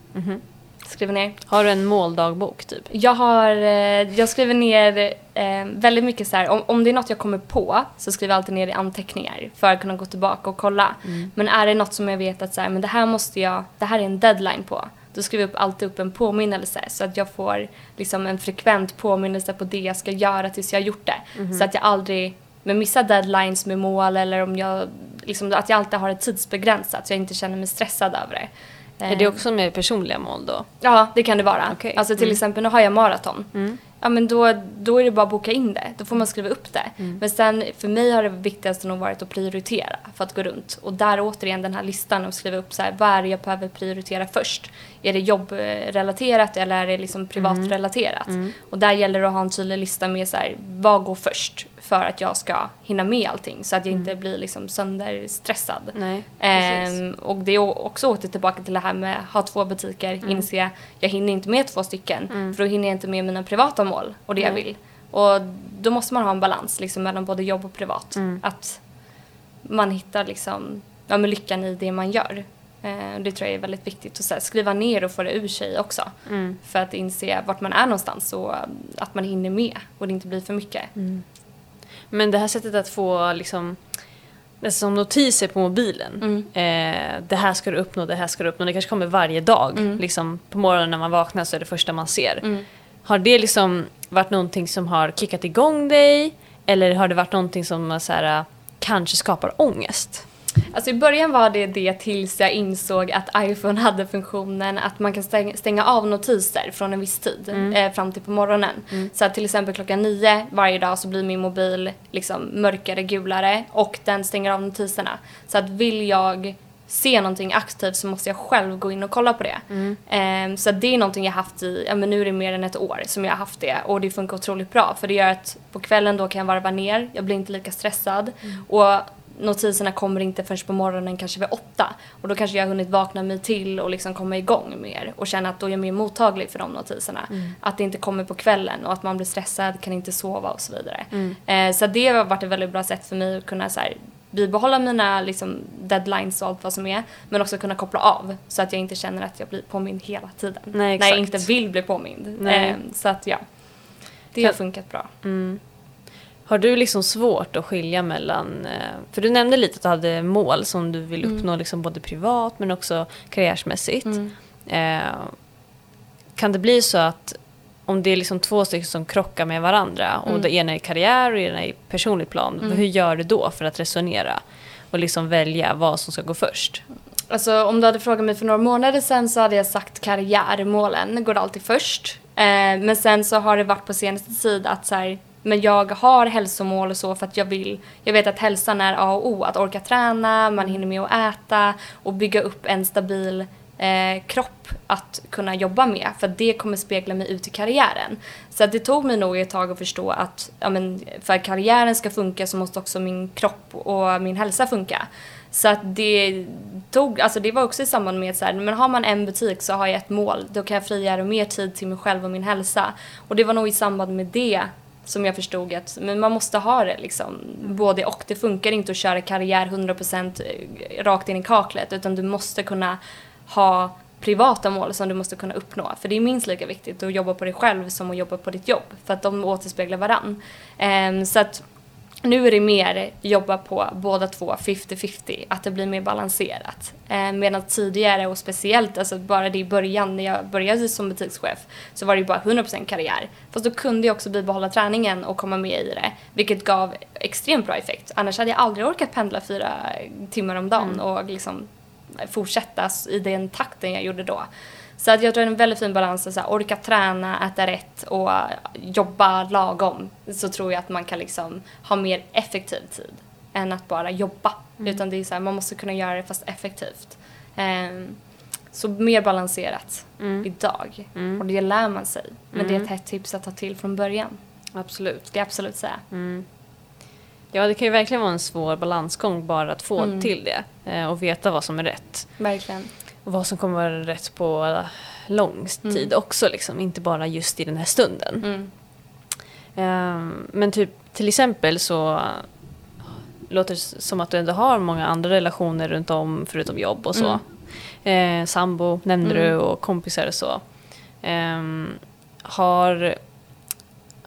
Skriver ner. Har du en måldagbok typ? Jag har, eh, jag skriver ner eh, väldigt mycket så här, om, om det är något jag kommer på så skriver jag alltid ner i anteckningar för att kunna gå tillbaka och kolla. Men är det något som jag vet att så här, men det här måste jag, det här är en deadline på. Då skriver jag alltid upp en påminnelse så att jag får liksom en frekvent påminnelse på det jag ska göra tills jag har gjort det. Så att jag aldrig men missar deadlines med mål eller om jag, liksom, att jag alltid har det tidsbegränsat så jag inte känner mig stressad över det. Är det Eh, också med personliga mål då? Ja, det kan det vara. Okej. Alltså till Mm. exempel, nu har jag maraton. Mm. Ja men då, då är det bara att boka in det. Då får man skriva upp det. Mm. Men sen, för mig har det viktigaste nog varit att prioritera för att gå runt. Och där återigen den här listan och skriva upp så här, vad är det jag behöver prioritera först? Är det jobbrelaterat eller är det liksom privatrelaterat? Mm. Och där gäller det att ha en tydlig lista med så här, vad går först? För att jag ska hinna med allting så att jag inte blir liksom sönderstressad. Nej. Ehm, och det är också åter tillbaka till det här med att ha två butiker, Mm. inse jag hinner inte med två stycken för då hinner jag inte med mina privata mål och det jag Nej. vill. Och då måste man ha en balans liksom, mellan både jobb och privat. Mm. Att man hittar liksom, ja, men lyckan i det man gör. Eh, det tror jag är väldigt viktigt att så här, skriva ner och få det ur sig också. Mm. För att inse vart man är någonstans och att man hinner med och det inte blir för mycket. Men det här sättet att få liksom som notiser på mobilen. Mm. Eh, det här ska du uppnå, det här ska du uppnå. Det kanske kommer varje dag. Mm. Liksom, på morgonen när man vaknar så är det första man ser. Mm. Har det liksom varit någonting som har kickat igång dig? Eller har det varit någonting som så här, kanske skapar ångest? Alltså i början var det det tills jag insåg att iPhone hade funktionen att man kan stäng- stänga av notiser från en viss tid eh, fram till på morgonen. Så att till exempel klockan nio varje dag så blir min mobil liksom mörkare, gulare och den stänger av notiserna. Så att vill jag se någonting aktivt så måste jag själv gå in och kolla på det. Ehm, så att det är någonting jag haft i, ja men nu är det mer än ett år som jag har haft det och det funkar otroligt bra för det gör att på kvällen då kan jag varva ner, jag blir inte lika stressad och notiserna kommer inte förrän på morgonen kanske vid åtta och då kanske jag har hunnit vakna mig till och liksom komma igång mer och känna att då är jag mer mottaglig för de notiserna. Att det inte kommer på kvällen och att man blir stressad, kan inte sova och så vidare. Eh, så det har varit ett väldigt bra sätt för mig att kunna så här, bibehålla mina liksom, deadlines och allt vad som är. Men också kunna koppla av så att jag inte känner att jag blir påmind hela tiden. Nej, När jag inte vill bli påmind. Eh, så att ja, det har funkat bra. Har du liksom svårt att skilja mellan, eh, för du nämnde lite att du hade mål som du vill uppnå liksom både privat men också karriärsmässigt. Eh, kan det bli så att om det är liksom två stycken som krockar med varandra och det ena är karriär och det ena är personligt plan, hur gör du då för att resonera och liksom välja vad som ska gå först? Alltså om du hade frågat mig för några månader sedan så hade jag sagt karriärmålen går alltid först. Eh, men sen så har det varit på senaste tid att så här, men jag har hälsomål och så för att jag vill, jag vet att hälsan är A och O, att orka träna, man hinner med att äta och bygga upp en stabil eh, kropp att kunna jobba med för det kommer spegla mig ut i karriären. Så det tog mig nog ett tag att förstå att ja, men, för att karriären ska funka så måste också min kropp och min hälsa funka. Så att det tog, alltså det var också i samband med så här, men har man en butik så har jag ett mål, då kan jag frigöra mer tid till mig själv och min hälsa. Och det var nog i samband med det som jag förstod att men man måste ha det liksom, både och. Det funkar inte att köra karriär 100% rakt in i kaklet utan du måste kunna ha privata mål som du måste kunna uppnå. För det är minst lika viktigt att jobba på dig själv som att jobba på ditt jobb. För att de återspeglar varann. Ehm, så att nu är det mer jobba på båda två 50-50, att det blir mer balanserat. Eh, medan tidigare och speciellt, alltså bara det i början när jag började som butikschef så var det ju bara 100% karriär. Fast då kunde jag också bibehålla träningen och komma med i det, vilket gav extremt bra effekt. Annars hade jag aldrig orkat pendla fyra timmar om dagen och liksom fortsätta i den takten jag gjorde då. Så att jag tror det är en väldigt fin balans att så här, orka träna, äta rätt och jobba lagom. Så tror jag att man kan liksom ha mer effektiv tid än att bara jobba. Utan det är så här, man måste kunna göra det fast effektivt. Ehm, så mer balanserat idag. Och det lär man sig. Men det är ett hett tips att ta till från början. Absolut. Ska jag absolut säga. Ja, det kan ju verkligen vara en svår balansgång bara att få till det eh, och veta vad som är rätt. Verkligen. Och vad som kommer vara rätt på lång tid också, liksom. inte bara just i den här stunden. Mm. Ehm, men typ till exempel så låter det som att du ändå har många andra relationer runt om förutom jobb och så. Eh, sambo nämnde du och kompisar och så. Ehm, har,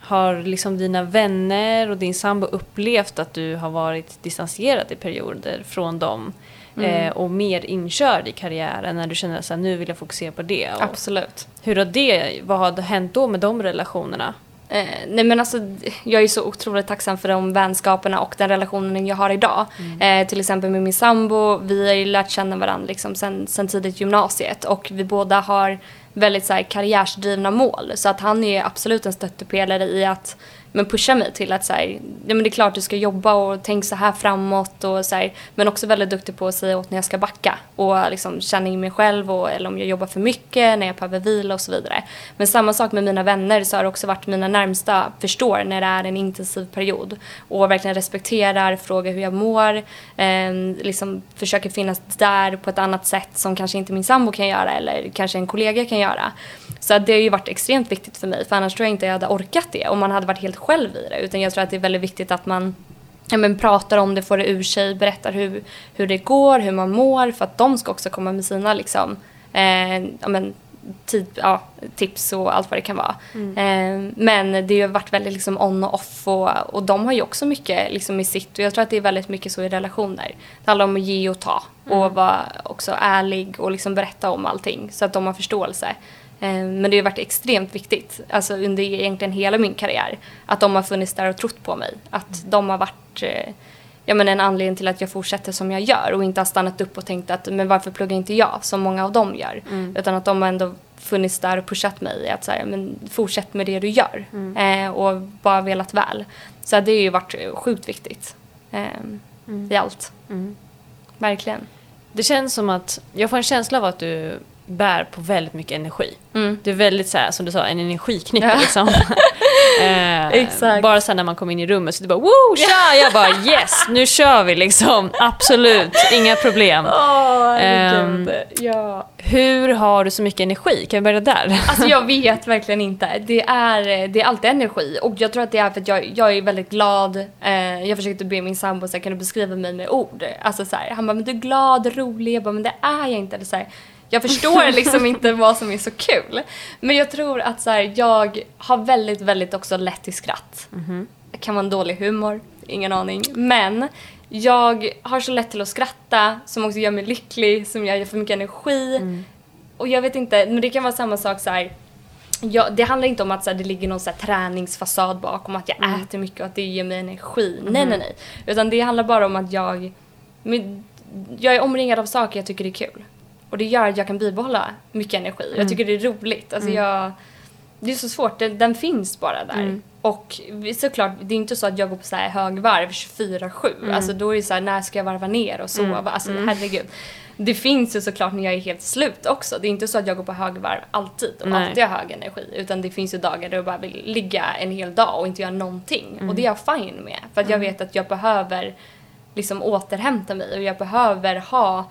har liksom dina vänner och din sambo upplevt att du har varit distanserad i perioder från dem eh, och mer inkörd i karriären när du känner att nu vill jag fokusera på det? Och Absolut. hur har det, vad har hänt då med de relationerna? Eh, nej men alltså, jag är så otroligt tacksam för de vänskaperna och den relationen jag har idag. Eh, till exempel med min sambo, vi har ju lärt känna varandra liksom sen, sen tidigt gymnasiet och vi båda har väldigt så här, karriärsdrivna mål. Så att han är absolut en stöttepelare i att men pusha mig till att så här, ja, men det är klart du ska jobba och tänk så här framåt och så här, men också väldigt duktig på att säga åt när jag ska backa och liksom känna in mig själv och, eller om jag jobbar för mycket, när jag behöver vila och så vidare. Men samma sak med mina vänner så har det också varit mina närmsta förstår när det är en intensiv period och verkligen respekterar, frågar hur jag mår, eh, liksom försöker finnas där på ett annat sätt som kanske inte min sambo kan göra eller kanske en kollega kan göra. Så det har ju varit extremt viktigt för mig för annars tror jag inte jag hade orkat det om man hade varit helt själv i det utan jag tror att det är väldigt viktigt att man ja, men pratar om det, får det ur sig, berättar hur, hur det går, hur man mår för att de ska också komma med sina liksom, eh, ja, men, typ, ja, tips och allt vad det kan vara. Eh, men det har varit väldigt liksom on och off och, och de har ju också mycket liksom i sitt och jag tror att det är väldigt mycket så i relationer. Det handlar om att ge och ta och vara också ärlig och liksom berätta om allting så att de har förståelse. Eh, Men det har varit extremt viktigt, alltså under egentligen hela min karriär, att de har funnits där och trott på mig. Att de har varit eh, ja, men en anledning till att jag fortsätter som jag gör och inte har stannat upp och tänkt att men varför pluggar inte jag som många av dem gör. Utan att de har ändå funnits där och pushat mig att så här, men fortsätt med det du gör eh, och bara velat väl. Så det har ju varit sjukt viktigt eh, i allt. Verkligen. Det känns som att, jag får en känsla av att du bär på väldigt mycket energi. Mm. Du är väldigt så här, som du sa, en energiknippe Ja. liksom. eh. Bara sen när man kom in i rummet så du bara woo, tja! Jag bara yes, nu kör vi liksom. Absolut, inga problem. Åh, herregud. ja. Hur har du så mycket energi? Kan vi börja där? Alltså jag vet verkligen inte. Det är, det är alltid energi och jag tror att det är för att jag, jag är väldigt glad. Eh, jag försökte be min sambo så här, kan du beskriva mig med ord? Alltså så här, han bara, men du är glad, rolig. Jag bara, men det är jag inte. Eller så här, jag förstår liksom inte vad som är så kul. Men jag tror att så här, jag har väldigt, väldigt också lätt till skratt. Det kan vara en dålig humor, ingen aning. Men jag har så lätt till att skratta som också gör mig lycklig, som gör jag får mycket energi. Och jag vet inte, men det kan vara samma sak så här. Ja, det handlar inte om att så här, det ligger någon så här, träningsfasad bakom, att jag äter mycket och att det ger mig energi. Nej, nej, nej. Utan det handlar bara om att jag, jag är omringad av saker jag tycker är kul. Och det gör att jag kan bibehålla mycket energi. Jag tycker det är roligt. Alltså jag, det är så svårt, den, den finns bara där. Och vi- såklart, det är inte så att jag går på så här högvarv 24-7. Alltså då är det så här, när ska jag varva ner och sova? Alltså herregud. Det finns ju såklart när jag är helt slut också. Det är inte så att jag går på högvarv alltid och Nej. alltid har hög energi. Utan det finns ju dagar där jag bara vill ligga en hel dag och inte göra någonting. Och det är jag fine med. För att jag vet att jag behöver liksom återhämta mig och jag behöver ha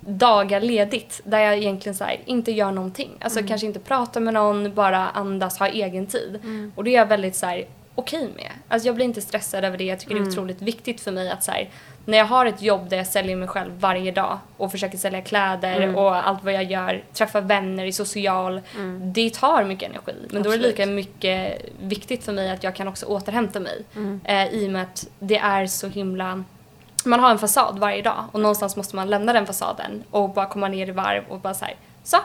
dagar ledigt där jag egentligen så här, inte gör någonting. Alltså kanske inte pratar med någon, bara andas, ha egen tid. Och det är jag väldigt så här okej med. Alltså jag blir inte stressad över det. Jag tycker det är otroligt viktigt för mig att så här, när jag har ett jobb där jag säljer mig själv varje dag och försöker sälja kläder och allt vad jag gör, träffa vänner i social, det tar mycket energi. Men då är det Absolut. lika mycket viktigt för mig att jag kan också återhämta mig. Eh, I och med att det är så himla man har en fasad varje dag och någonstans måste man lämna den fasaden och bara komma ner i varv och bara så här, så,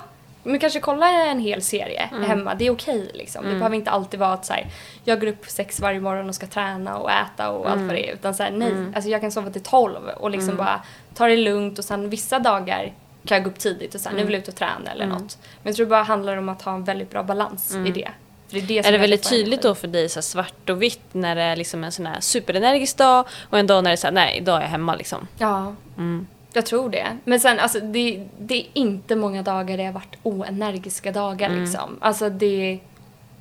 men kanske kolla en hel serie hemma, det är okej liksom. Det behöver inte alltid vara att så här, jag går upp sex varje morgon och ska träna och äta och allt vad det är. Utan så här, nej, alltså jag kan sova till tolv och liksom bara ta det lugnt och sen vissa dagar kan jag gå upp tidigt och sen nu vill jag ut och träna eller något. Men jag tror det bara handlar om att ha en väldigt bra balans i det. Det är, det Är det väldigt tydligt då för dig så svart och vitt när det är liksom en sån här superenergisk dag och en dag när det är så här, nej, idag är jag hemma liksom. Ja, jag tror det. Men sen alltså det, det är inte många dagar det har varit oenergiska dagar liksom. Alltså det...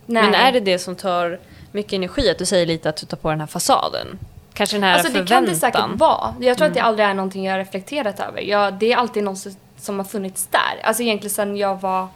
Nej. Men är det det som tar mycket energi, att du säger lite att du tar på den här fasaden? Kanske den här Alltså det förväntan? kan det säkert vara. Jag tror att det aldrig är någonting jag har reflekterat över. Jag, det är alltid något som- som har funnits där. Alltså egentligen sen jag var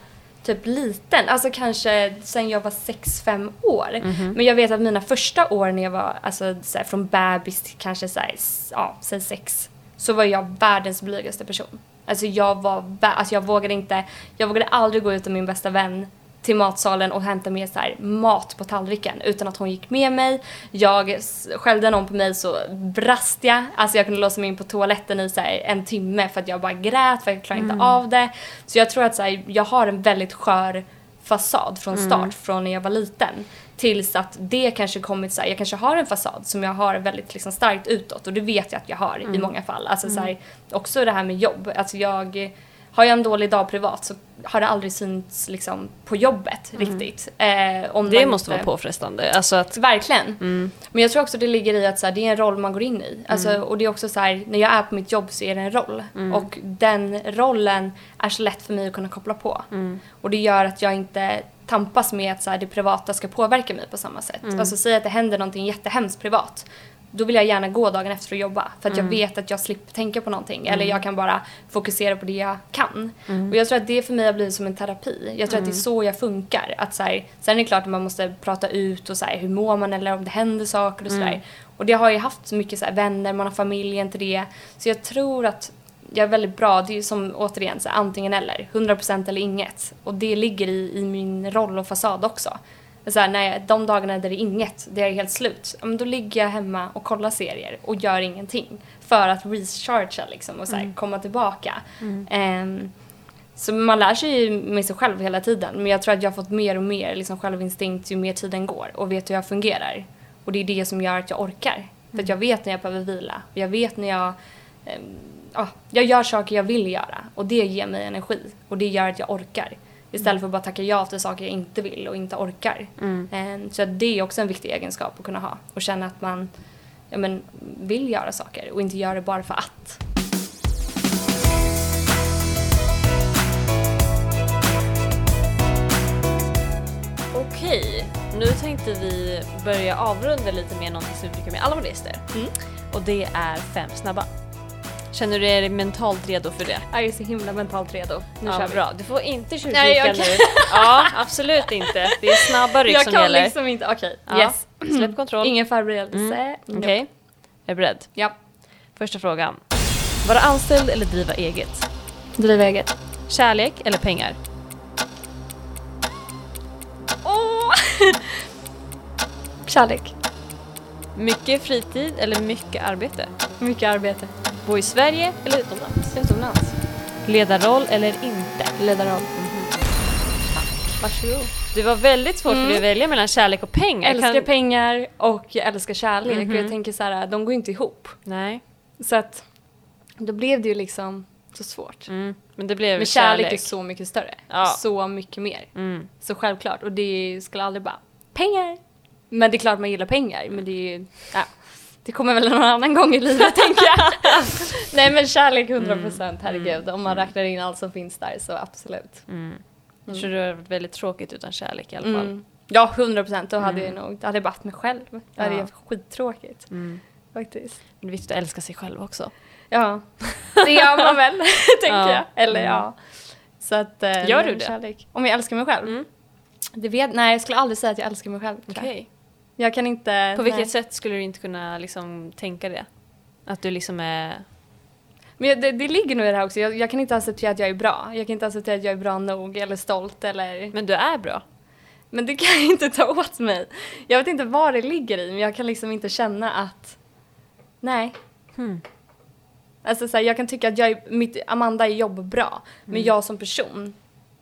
typ liten. Alltså kanske sen jag var 6-5 år. Men jag vet att mina första år när jag var alltså, så här, från bebis till kanske så här, s- ja, säg 6. Så var jag världens blygaste person. Alltså jag var, alltså jag vågade inte, jag vågade aldrig gå ut med min bästa vän till matsalen och hämta med så mat på tallriken utan att hon gick med mig. Jag skällde någon på mig så brast jag. Alltså jag kunde låsa mig in på toaletten i så en timme för att jag bara grät för jag klarade inte av det. Så jag tror att så här, jag har en väldigt skör fasad från start från när jag var liten. Tills att det kanske kommit så här, jag kanske har en fasad som jag har väldigt liksom starkt utåt och det vet jag att jag har i många fall. Alltså så här, också det här med jobb. Alltså jag har jag en dålig dag privat så har det aldrig synts liksom på jobbet riktigt. Eh, om Det måste inte- vara påfrestande. Alltså att, Verkligen. Mm. Men jag tror också det ligger i att så här, det är en roll man går in i. Alltså, Och det är också så här, när jag är på mitt jobb så är det en roll. Mm. Och den rollen är så lätt för mig att kunna koppla på. Mm. Och det gör att jag inte tampas med att så här, det privata ska påverka mig på samma sätt. Mm. Alltså säg att det händer någonting jättehemskt privat. Då vill jag gärna gå dagen efter och jobba för att Mm. jag vet att jag slipper tänka på någonting. Eller jag kan bara fokusera på det jag kan. Mm. Och jag tror att det för mig har blivit som en terapi. Jag tror att det är så jag funkar. Att så här, sen är det klart att man måste prata ut och så här, hur mår man eller om det händer saker och sådär. Och det har jag haft så mycket så här, vänner, man har familjen till det. Så jag tror att jag är väldigt bra, det är som återigen så här, antingen eller, 100% eller inget. Och det ligger i, i min roll och fasad också. Så här, jag, de dagarna där det är inget, jag är helt slut, då ligger jag hemma och kollar serier och gör ingenting. För att rechargea liksom och så här, komma tillbaka. Ehm, så man lär sig ju med sig själv hela tiden. Men jag tror att jag har fått mer och mer liksom, självinstinkt ju mer tiden går och vet hur jag fungerar. Och det är det som gör att jag orkar. För att jag vet när jag behöver vila. Och jag vet när jag... ja, jag gör saker jag vill göra och det ger mig energi. Och det gör att jag orkar. Istället för att bara tacka ja till saker jag inte vill och inte orkar. Mm. Ehm, så det är också en viktig egenskap att kunna ha och känna att man ja, men, vill göra saker och inte göra det bara för att. Okej, nu tänkte vi börja avrunda lite med någonting som vi brukar med alla våra gäster. Mm. Och det är fem snabba. Känner du dig mentalt redo för det? Jag är så himla mentalt redo. Nu ja, kör vi. bra. Du får inte tjuvkika nu. Ja, absolut inte. Det är snabba ryck Jag som kan gäller. liksom inte, okej. Ja. Yes. Släpp kontroll. Ingen förberedelse. Mm. Okej. Är du beredd? Ja. Första frågan. Vara anställd eller driva eget? Driva eget. Kärlek eller pengar? Åh! Kärlek. Mycket fritid eller mycket arbete? Mycket arbete. Bo i Sverige eller utomlands? Utomlands. Ledarroll eller inte? Ledarroll. Varsågod. Det var väldigt svårt för dig att välja mellan kärlek och pengar. Jag älskar Kan- pengar och jag älskar kärlek. Mhm. Och jag tänker så här, de går inte ihop. Nej. Så att då blev det ju liksom så svårt. Mm. Men det blev Men kärlek, är så mycket större. Ja. Så mycket mer. Mm. Så självklart. Och det skulle aldrig bara, pengar! Men det är klart man gillar pengar, men det är ju, ja, det kommer väl någon annan gång i livet tänker jag. Nej men kärlek 100 procent, herregud. Om man räknar in allt som finns där så absolut. Mm. Jag tror det hade varit väldigt tråkigt utan kärlek i alla fall. Mm. Ja, 100 procent. Då hade Mm. jag nog, hade jag haft mig själv. Det hade Ja. varit skittråkigt Mm. faktiskt. Men det är viktigt att älska sig själv också. Ja, det gör man väl, tänker Ja. jag. Eller Mm. ja. Så att, eh, Gör du det? Kärlek. Om jag älskar mig själv? Mm. Det vet, nej, jag skulle aldrig säga att jag älskar mig själv. tror jag. Jag kan inte... På vilket nej. sätt skulle du inte kunna liksom tänka det? Att du liksom är... Men det, det ligger nog i det här också. Jag, jag kan inte acceptera att jag är bra. Jag kan inte acceptera att jag är bra nog eller stolt eller... Men du är bra. Men det kan jag inte ta åt mig. Jag vet inte vad det ligger i, men jag kan liksom inte känna att... Nej. Hmm. Alltså så här, jag kan tycka att jag är, mitt, Amanda är jobbbra, men jag som person,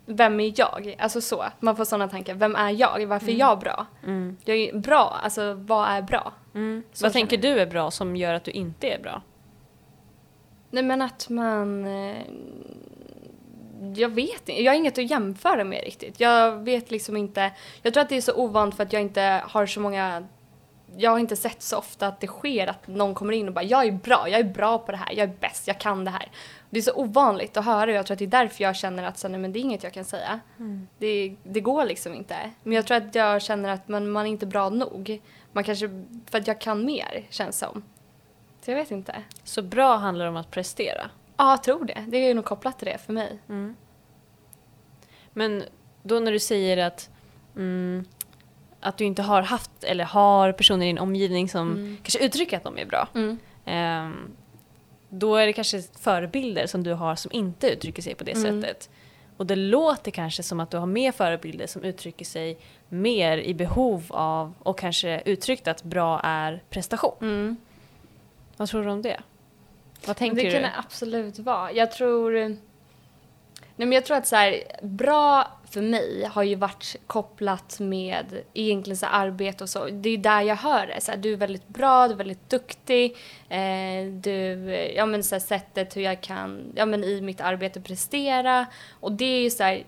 vem är jag? Alltså så, man får sådana tankar. Vem är jag? Varför är jag bra? Mm. Jag är bra, alltså vad är bra? Mm. Vad tänker du är bra som gör att du inte är bra? Nej men att man... eh, Jag vet inte, jag har inget att jämföra med riktigt. Jag vet liksom inte, jag tror att det är så ovant för att jag inte har så många jag har inte sett så ofta att det sker att någon kommer in och bara jag är bra, jag är bra på det här, jag är bäst, jag kan det här. Det är så ovanligt att höra och jag tror att det är därför jag känner att så, nej, men det är inget jag kan säga. Det, det går liksom inte. Men jag tror att jag känner att man, man är inte bra nog. Man kanske, för att jag kan mer känns som. Så jag vet inte. Så bra handlar om att prestera. Ja, jag tror det. Det är nog kopplat till det för mig. Men då när du säger att, mm, att du inte har haft eller har personer i din omgivning som Mm. kanske uttrycker att de är bra. ehm, då är det kanske förebilder som du har som inte uttrycker sig på det Mm. sättet. Och det låter kanske som att du har mer förebilder som uttrycker sig mer i behov av och kanske uttryckt att bra är prestation. Mm. Vad tror du om det? Vad tänker det kan du? det absolut vara. Jag tror... Nej men jag tror att så här, bra för mig har ju varit kopplat med egentligen så arbete och så. Det är där jag hör det. Så här, du är väldigt bra, du är väldigt duktig. Eh, du, ja men så här, sättet hur jag kan, ja men i mitt arbete prestera. Och det är ju så här,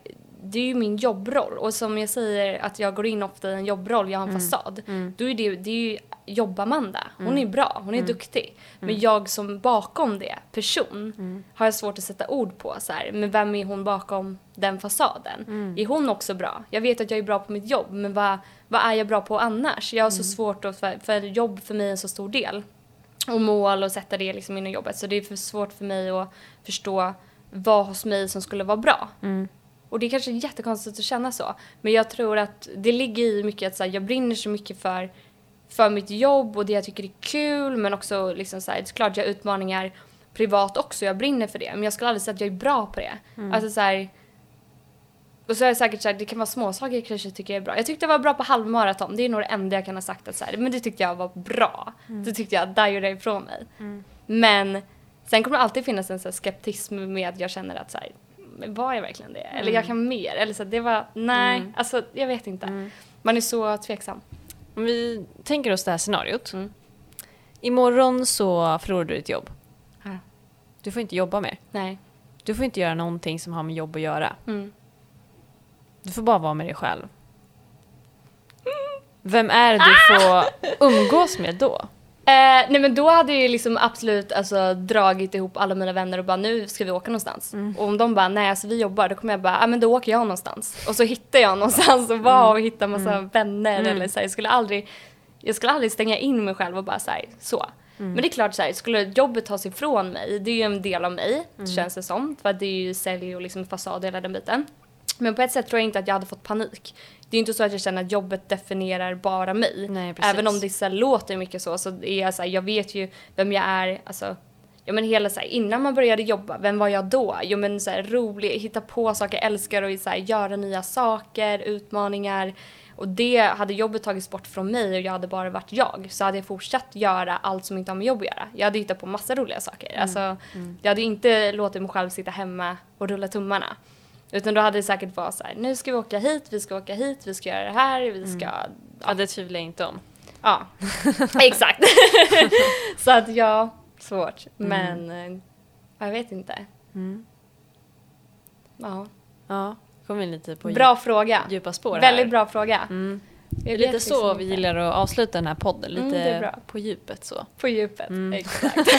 det är ju min jobbroll. Och som jag säger att jag går in ofta i en jobbroll, jag har en fasad. Då är det, det är ju jobb-Amanda. Hon är bra, hon är duktig. Men jag som bakom det, person, har jag svårt att sätta ord på. Så här, men vem är hon bakom den fasaden? Är hon också bra? Jag vet att jag är bra på mitt jobb, men vad, vad är jag bra på annars? Jag har så svårt att, för, för jobb för mig är en så stor del. Och mål och sätta det liksom in i jobbet. Så det är för svårt för mig att förstå vad hos mig som skulle vara bra. Och det är kanske jättekonstigt att känna så. Men jag tror att det ligger i mycket att så här, jag brinner så mycket för, för mitt jobb och det jag tycker är kul. Men också liksom så här, det är klart jag har utmaningar privat också. Jag brinner för det. Men jag skulle aldrig säga att jag är bra på det. Alltså så här, och så är det säkert så här, det kan vara småsaker jag kanske tycker jag är bra. Jag tyckte jag var bra på halvmaraton. Det är nog det enda jag kan ha sagt att så här, men det tyckte jag var bra. Det tyckte jag, där gjorde jag ifrån mig. Men sen kommer det alltid finnas en så skeptism med att jag känner att så här, men var jag verkligen det? Eller jag kan mer? Eller så det var, nej, alltså jag vet inte. Man är så tveksam. Om vi tänker oss det här scenariot. Mm. Imorgon så förlorar du ditt jobb. Ja. Du får inte jobba mer. Nej. Du får inte göra någonting som har med jobb att göra. Mm. Du får bara vara med dig själv. Vem är det du får umgås med då? Eh, nej men då hade jag ju liksom absolut alltså, dragit ihop alla mina vänner och bara nu ska vi åka någonstans. Och om de bara nej alltså vi jobbar då kommer jag bara, ja men då åker jag någonstans. Och så hittar jag någonstans och var och hittar massa vänner eller så här, jag skulle aldrig, jag skulle aldrig stänga in mig själv och bara så här, så. Men det är klart så här, skulle jobbet tas ifrån mig, det är ju en del av mig, känns det som. För det är ju sälj och liksom fasad och hela den biten. Men på ett sätt tror jag inte att jag hade fått panik. Det är ju inte så att jag känner att jobbet definierar bara mig. Nej. Även om det så låter mycket så, så är jag så här, jag vet ju vem jag är, alltså Ja men hela så här, innan man började jobba, vem var jag då? Jo men så här, rolig, hitta på saker, älskar att så här, göra nya saker, utmaningar. Och det hade jobbet tagits bort från mig och jag hade bara varit jag så hade jag fortsatt göra allt som inte har med jobb att göra. Jag hade hittat på massa roliga saker. Alltså, Jag hade inte låtit mig själv sitta hemma och rulla tummarna. Utan då hade det säkert varit så här, nu ska vi åka hit, vi ska åka hit, vi ska göra det här, vi ska... Ja, det tvivlar jag inte om. Ja, exakt. så att ja, svårt. Men eh, jag vet inte. Ja. Ja, kom in lite på Bra fråga. djup, djupa spår Väldigt här. bra fråga. Mm. Det är lite så vi gillar att avsluta den här podden, lite Mm, är bra. på djupet så. På djupet, Mm. exakt.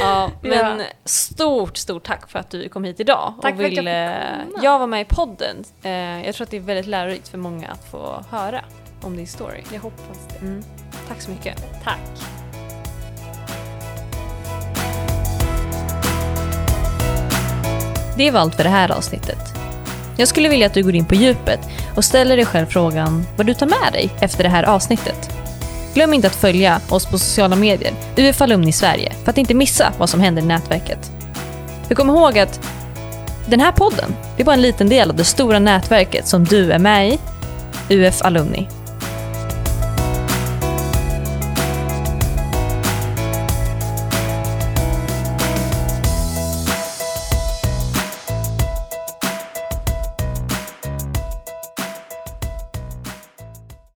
Ja, men Ja. stort, stort tack för att du kom hit idag. Tack och för att jag ville, fick jag var med i podden. Eh, Jag tror att det är väldigt lärorikt för många att få höra om din story. Jag hoppas det. Mm. Tack så mycket. Tack. Det var allt för det här avsnittet. Jag skulle vilja att du går in på djupet och ställer dig själv frågan vad du tar med dig efter det här avsnittet. Glöm inte att följa oss på sociala medier, UF Alumni Sverige, för att inte missa vad som händer i nätverket. För kom ihåg att den här podden, det är bara en liten del av det stora nätverket som du är med i, UF Alumni.